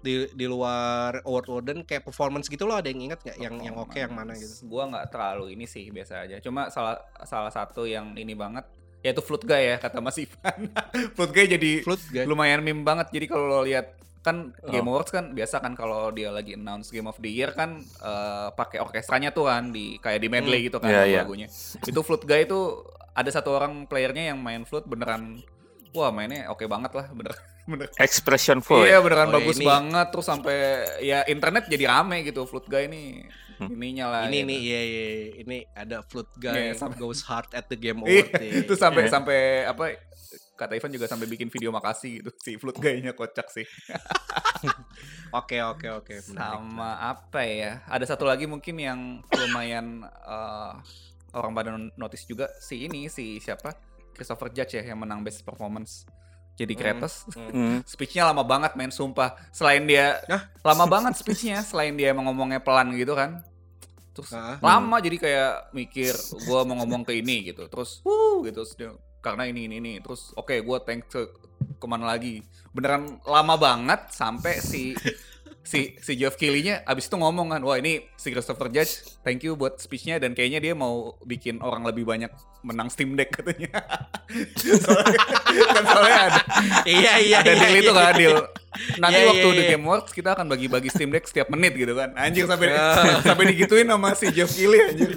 di di luar award warden kayak performance gitu loh ada yang ingat nggak yang yang oke yang mana gitu Gua nggak terlalu ini sih biasa aja. Cuma salah salah satu yang ini banget yaitu Flood Guy ya kata Mas Ivan. Flood Guy jadi Flood guys lumayan meme banget. Jadi kalau lo lihat kan Game Oh. Awards kan biasa kan kalau dia lagi announce Game of the Year kan eh, pakai orkestranya tuh kan di kayak di medley gitu kan Iya, iya. lagunya. Itu Flute Guy itu ada satu orang playernya yang main flute beneran wah mainnya oke banget lah bener bener expression full iya ya? beneran Oh, bagus ini- banget terus sampai ya internet jadi rame gitu Flute Guy ini Hmm. ininya lah ini gitu. nih iya iya iya. ini ada flute guy Iya, sampai- goes hard at the game Iya, award nih. itu sampai Iya. sampai apa kata Ivan juga sampai bikin video makasih gitu si Flute Guy-nya kocak sih Oke oke oke. menarik. sama apa ya ada satu lagi mungkin yang lumayan eh, orang pada notice juga si ini si siapa Christopher Judge ya yang menang best performance jadi Hmm. Kratos Hmm. speechnya lama banget men sumpah selain dia Hah? lama banget speechnya selain dia emang ngomongnya pelan gitu kan terus Ah. lama jadi kayak mikir gua mau ngomong ke ini gitu terus wuh gitu terus dia, karena ini ini ini terus oke gua thanks ke ke mana lagi beneran lama banget sampai si si si Geoff Keighley-nya abis itu ngomong kan wah ini si Christopher Judge thank you buat speech-nya dan kayaknya dia mau bikin orang lebih banyak menang Steam Deck katanya soalnya, kan soalnya ada Iya iya ada iya. deal itu iya. kan deal nanti Iya, waktu iya, di iya. Game Awards kita akan bagi-bagi Steam Deck setiap menit gitu kan anjir sampai Ah. sampai digituin sama si Jeff Keighley anjir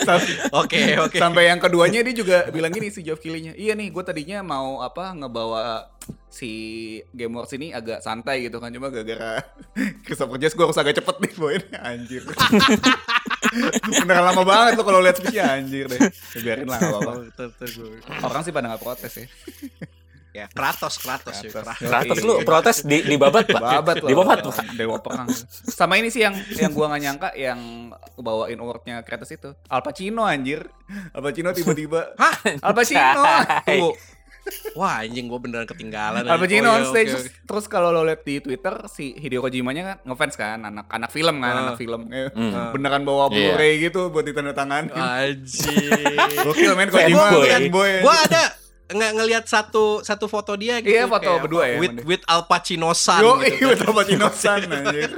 Sam- Oke oke. sampai yang keduanya dia juga bilang gini si Jeff Keighley-nya iya nih gue tadinya mau apa ngebawa si Game Awards ini agak santai gitu kan cuma gara-gara Christopher gue harus agak cepet nih poin anjir. Beneran lama banget lo kalau lihat speech anjir deh. Ya, biarin lah gue- orang sih pada nggak protes ya. Ya Kratos Kratos ya. Kratos. Kratos. Kratos lu protes di di babat pak? Babat di babat pak? Dewa perang. Sama ini sih yang yang gua nggak nyangka yang bawain awardnya Kratos itu. Al Pacino anjir. Al Pacino tiba-tiba Hah? Al Pacino. Tunggu. Wah anjing gue beneran ketinggalan. Al Pacino Oh, on iya, stage oke, terus, oke. terus kalau lo lihat di Twitter si Hideo Kojimanya kan ngefans kan anak anak film kan Ah. anak film Eh, Hmm. beneran bawa Iya. Blu-ray gitu buat ditandatangan Anjing. gokil men. Kojima Fanboy. fanboy Gua ada nggak ngelihat satu satu foto dia gitu. Iya, foto kayak berdua ya, With with Al Pacino san Yo, gitu. iya betul Al Pacino san anjir.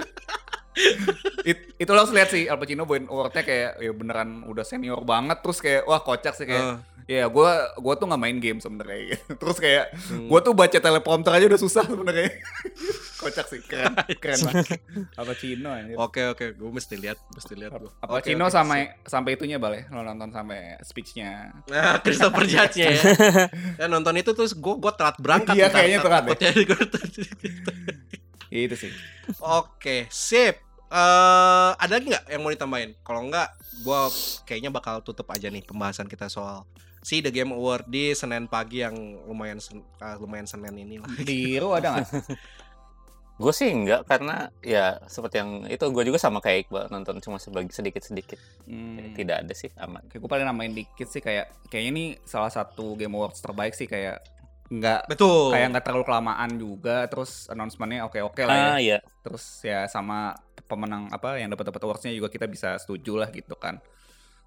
It, itu lo harus lihat sih Al Pacino bawain awardnya kayak ya beneran udah senior banget terus kayak wah kocak sih kayak ya gua gua tuh nggak main game sebenarnya terus kayak gua tuh baca teleprompter aja udah susah sebenarnya kocak sih keren keren banget Al Pacino anjir Oke oke, gue mesti lihat, mesti lihat gue. Al Pacino sampai sampai itunya balik lo nonton sampai speechnya Nah, Christopher Judge-nya ya. ya. nonton itu terus gue gue telat berangkat. Iya, kayaknya telat deh. Ya, itu sih Oke, sip. Eh, ada lagi nggak yang mau ditambahin? Kalau nggak, gue kayaknya bakal tutup aja nih pembahasan kita soal si The Game Award di Senin pagi yang lumayan sen- ah, lumayan Senin ini lah. di Ru ada nggak gue sih enggak karena ya seperti yang itu gue juga sama kayak Iqbal nonton cuma sebagi sedikit sedikit Hmm. tidak ada sih aman Kayak gue paling namain dikit sih kayak kayaknya ini salah satu Game Awards terbaik sih kayak nggak Betul. kayak nggak terlalu kelamaan juga terus announcementnya oke oke lah ya ah iya terus ya sama pemenang apa yang dapat dapat awardsnya juga kita bisa setuju lah gitu kan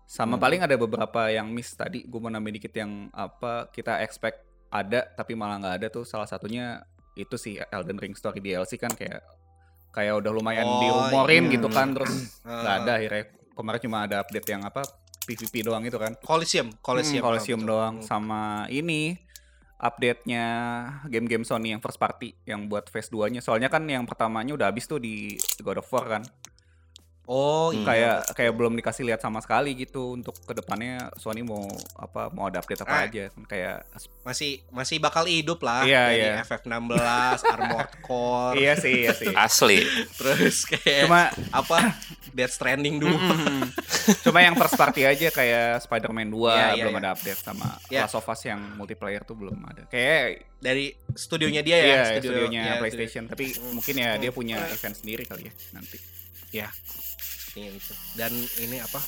Sama Hmm. paling ada beberapa yang miss tadi. Gue mau nambahin dikit yang apa kita expect ada tapi malah nggak ada tuh. Salah satunya itu sih Elden Ring Story DLC kan kayak kayak udah lumayan Oh, dirumorin iya. gitu kan terus Eh, nggak ada akhirnya. Kemarin cuma ada update yang apa PVP doang itu kan. Coliseum, Coliseum, Hmm, Coliseum betul. doang Hmm. sama ini update-nya game-game Sony yang first party yang buat phase 2-nya. Soalnya kan yang pertamanya udah habis tuh di God of War kan. Oh, Hmm. iya. kayak kayak belum dikasih lihat sama sekali gitu untuk ke depannya Sony mau apa mau ada update apa Ah. aja kan kayak masih masih bakal hidup lah Iya, dari iya. FF16, Armored Core, iya sih iya sih Asli. terus kayak cuma apa Death Stranding dulu. Cuma yang first party aja kayak Spider-Man 2 Iya, iya, belum iya. ada update sama Iya. Last of Us yang multiplayer tuh belum ada kayak Dari studionya dia ya, iya studio- studionya iya, PlayStation tapi Hmm. mungkin ya dia punya event sendiri kali ya nanti studio itu. Dan ini apa?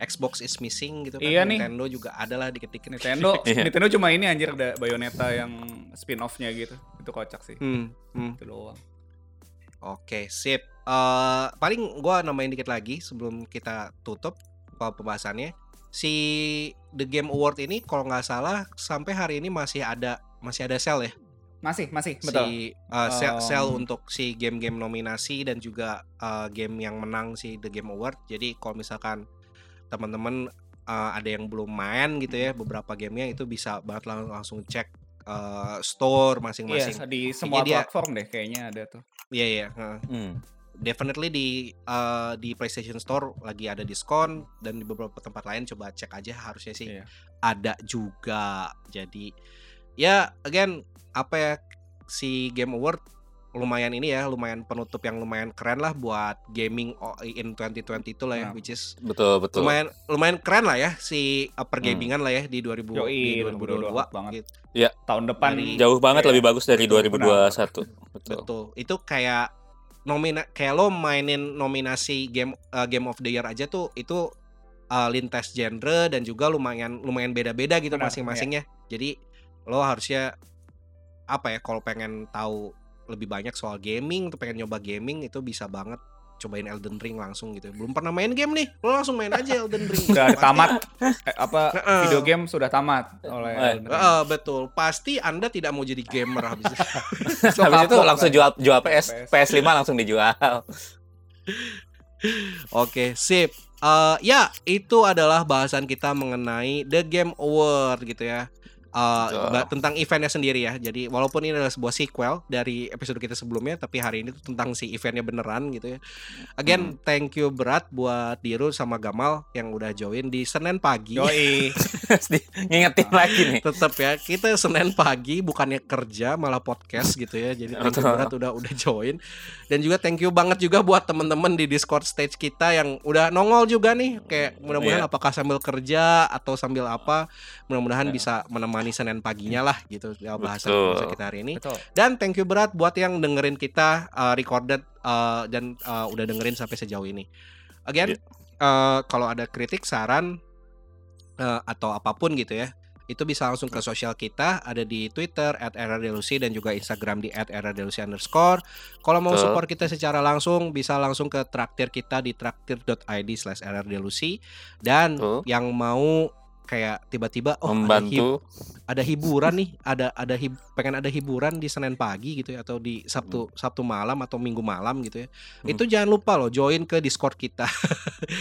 Xbox is missing gitu kan. Iya nih. Nintendo juga ada lah dikit-dikit. Nintendo Iya. Nintendo cuma ini anjir ada Bayonetta yang spin-off-nya gitu itu kocak sih Hmm, hmm. itu doang Oke, sip. Eh paling gua nambahin dikit lagi sebelum kita tutup pe- pembahasannya. Si The Game Award ini kalau nggak salah sampai hari ini masih ada masih ada sale ya. Masih masih betul Si uh, sale, Um, sale untuk si game-game nominasi dan juga uh, game yang menang si The Game Award. Jadi kalau misalkan teman-teman uh, ada yang belum main gitu ya beberapa gamenya itu bisa banget lang- langsung cek uh, store Iya, masing-masing. di semua dia- platform deh kayaknya ada tuh. Iya iya. heeh. Hmm. definitely di uh, di PlayStation Store lagi ada diskon dan di beberapa tempat lain coba cek aja harusnya sih Iya. ada juga. Jadi ya again apa ya si Game Award lumayan ini ya, lumayan penutup yang lumayan keren lah buat gaming in 2020 itu lah ya, Nah. which is Betul, betul. lumayan lumayan keren lah ya si pergamingan lah ya di 2000 Yoi, di 2022 2022 banget. gitu. Tahun depan Dari- Jauh banget Iya. lebih bagus dari Betul, 2021. Betul. Betul. Itu kayak nomina kayak lo mainin nominasi game uh, Game of the Year aja tuh itu uh, lintas genre dan juga lumayan lumayan beda-beda gitu masing-masingnya. Jadi lo harusnya apa ya kalau pengen tahu lebih banyak soal gaming, tuh pengen nyoba gaming itu bisa banget cobain Elden Ring langsung gitu. Belum pernah main game nih, lo langsung main aja Elden Ring. udah Pasti- tamat eh, apa Heeh. video game sudah tamat oleh Eh, Elden Ring. Heeh, betul. Pasti Anda tidak mau jadi gamer habis itu. So Habis itu langsung jual jual PS, PS. PS5 langsung dijual. Oke, sip. Eh, ya, itu adalah bahasan kita mengenai The Game Award gitu ya. Eh, ba- tentang eventnya sendiri ya. Jadi walaupun ini adalah sebuah sequel dari episode kita sebelumnya, tapi hari ini tuh tentang si eventnya beneran gitu ya. Again, thank you berat buat Diru sama Gamal yang udah join di Senin pagi. Yoi. Ngingetin lagi nih. Tetap ya, kita Senin pagi bukannya kerja malah podcast gitu ya. Jadi thank you berat udah udah join. Dan juga thank you banget juga buat temen-temen di Discord stage kita yang udah nongol juga nih. Kayak mudah-mudahan Iya. apakah sambil kerja atau sambil apa, mudah-mudahan Iya. bisa menemani Senin paginya lah gitu ya bahasan Betul. bahasan kita hari ini. Betul. Dan thank you berat buat yang dengerin kita uh, recorded uh, dan uh, udah dengerin sampai sejauh ini. Again, Iya. uh, kalau ada kritik, saran uh, atau apa pun gitu ya, itu bisa langsung ke sosial kita, ada di Twitter @rrdelusi dan juga Instagram di underscore. Kalau mau support kita secara langsung, bisa langsung ke traktir kita di traktir.id slash. Dan Betul. yang mau kayak tiba-tiba oh ada hib- Membantu. ada hiburan nih, ada ada hib, pengen ada hiburan di Senin pagi gitu ya atau di Sabtu Sabtu malam atau Minggu malam gitu ya. Hmm. Itu jangan lupa loh join ke Discord kita.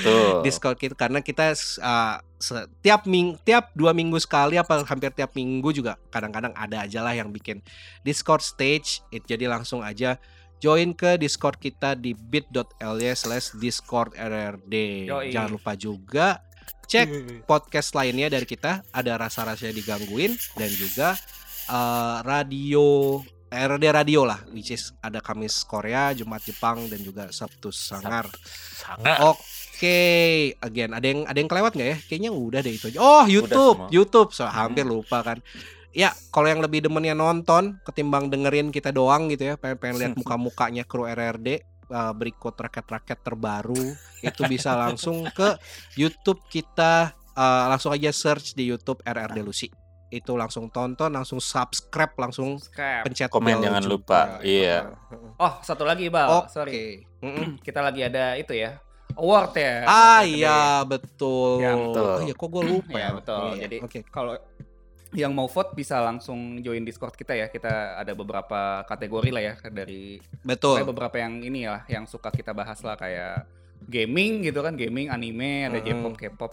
Tuh. Discord kita karena kita uh, setiap ming tiap dua minggu sekali apa hampir tiap minggu juga kadang-kadang ada aja lah yang bikin Discord stage. It, jadi langsung aja join ke Discord kita di bit.ly slash discord rrd. Yoi. Jangan lupa juga cek podcast lainnya dari kita ada rasa-rasanya digangguin dan juga eh, radio RD radio lah which is ada Kamis Korea, Jumat Jepang dan juga Sabtu Sangar. Sangat. Oke, again ada yang ada yang kelewat nggak ya? Kayaknya udah deh itu aja. Oh YouTube. YouTube, so hampir lupa kan. Ya, kalau yang lebih demennya nonton ketimbang dengerin kita doang gitu ya, pengen pengen lihat muka-mukanya kru RRD uh, berikut raket-raket terbaru itu bisa langsung ke YouTube kita uh, langsung aja search di YouTube RRD Lucy. Itu langsung tonton, langsung subscribe, langsung Subscribe. pencet Komen bell jangan juga. lupa. Iya. Oh, satu lagi, Bal. Oke. Sorry. Mm-mm. Kita lagi ada itu ya. award ya. Ah iya betul. Ya, betul. Oh iya kok gue lupa Ya, betul. Iya, Jadi oke. kalau yang mau vote bisa langsung join Discord kita ya. Kita ada beberapa kategori lah ya dari Betul. Beberapa yang ini ya yang suka kita bahas lah kayak gaming gitu kan, gaming, anime, ada Mhm. J-pop, K-pop,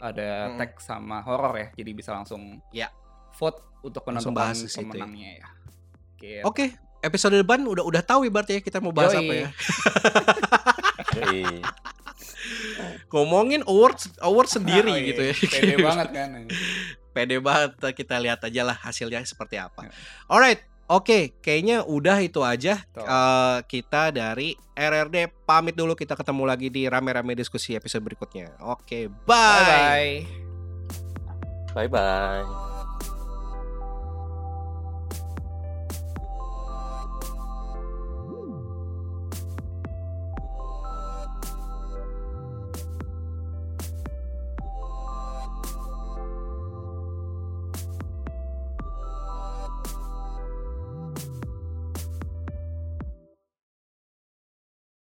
ada Mhm. tech sama horror ya. Jadi bisa langsung Ya. vote untuk menentukan bahas ya. pemenangnya ya. Gitu. Oke, episode depan udah udah tahu ibaratnya kita mau bahas Yoi. apa ya. Ngomongin award award sendiri Oh, iya. gitu ya. Pede banget kan. Pede banget kita lihat aja lah hasilnya seperti apa. Ya. Alright, oke, kayaknya udah itu aja eh, kita dari RRD pamit dulu kita ketemu lagi di rame-rame diskusi episode berikutnya. Oke, bye. Bye bye. Bye bye.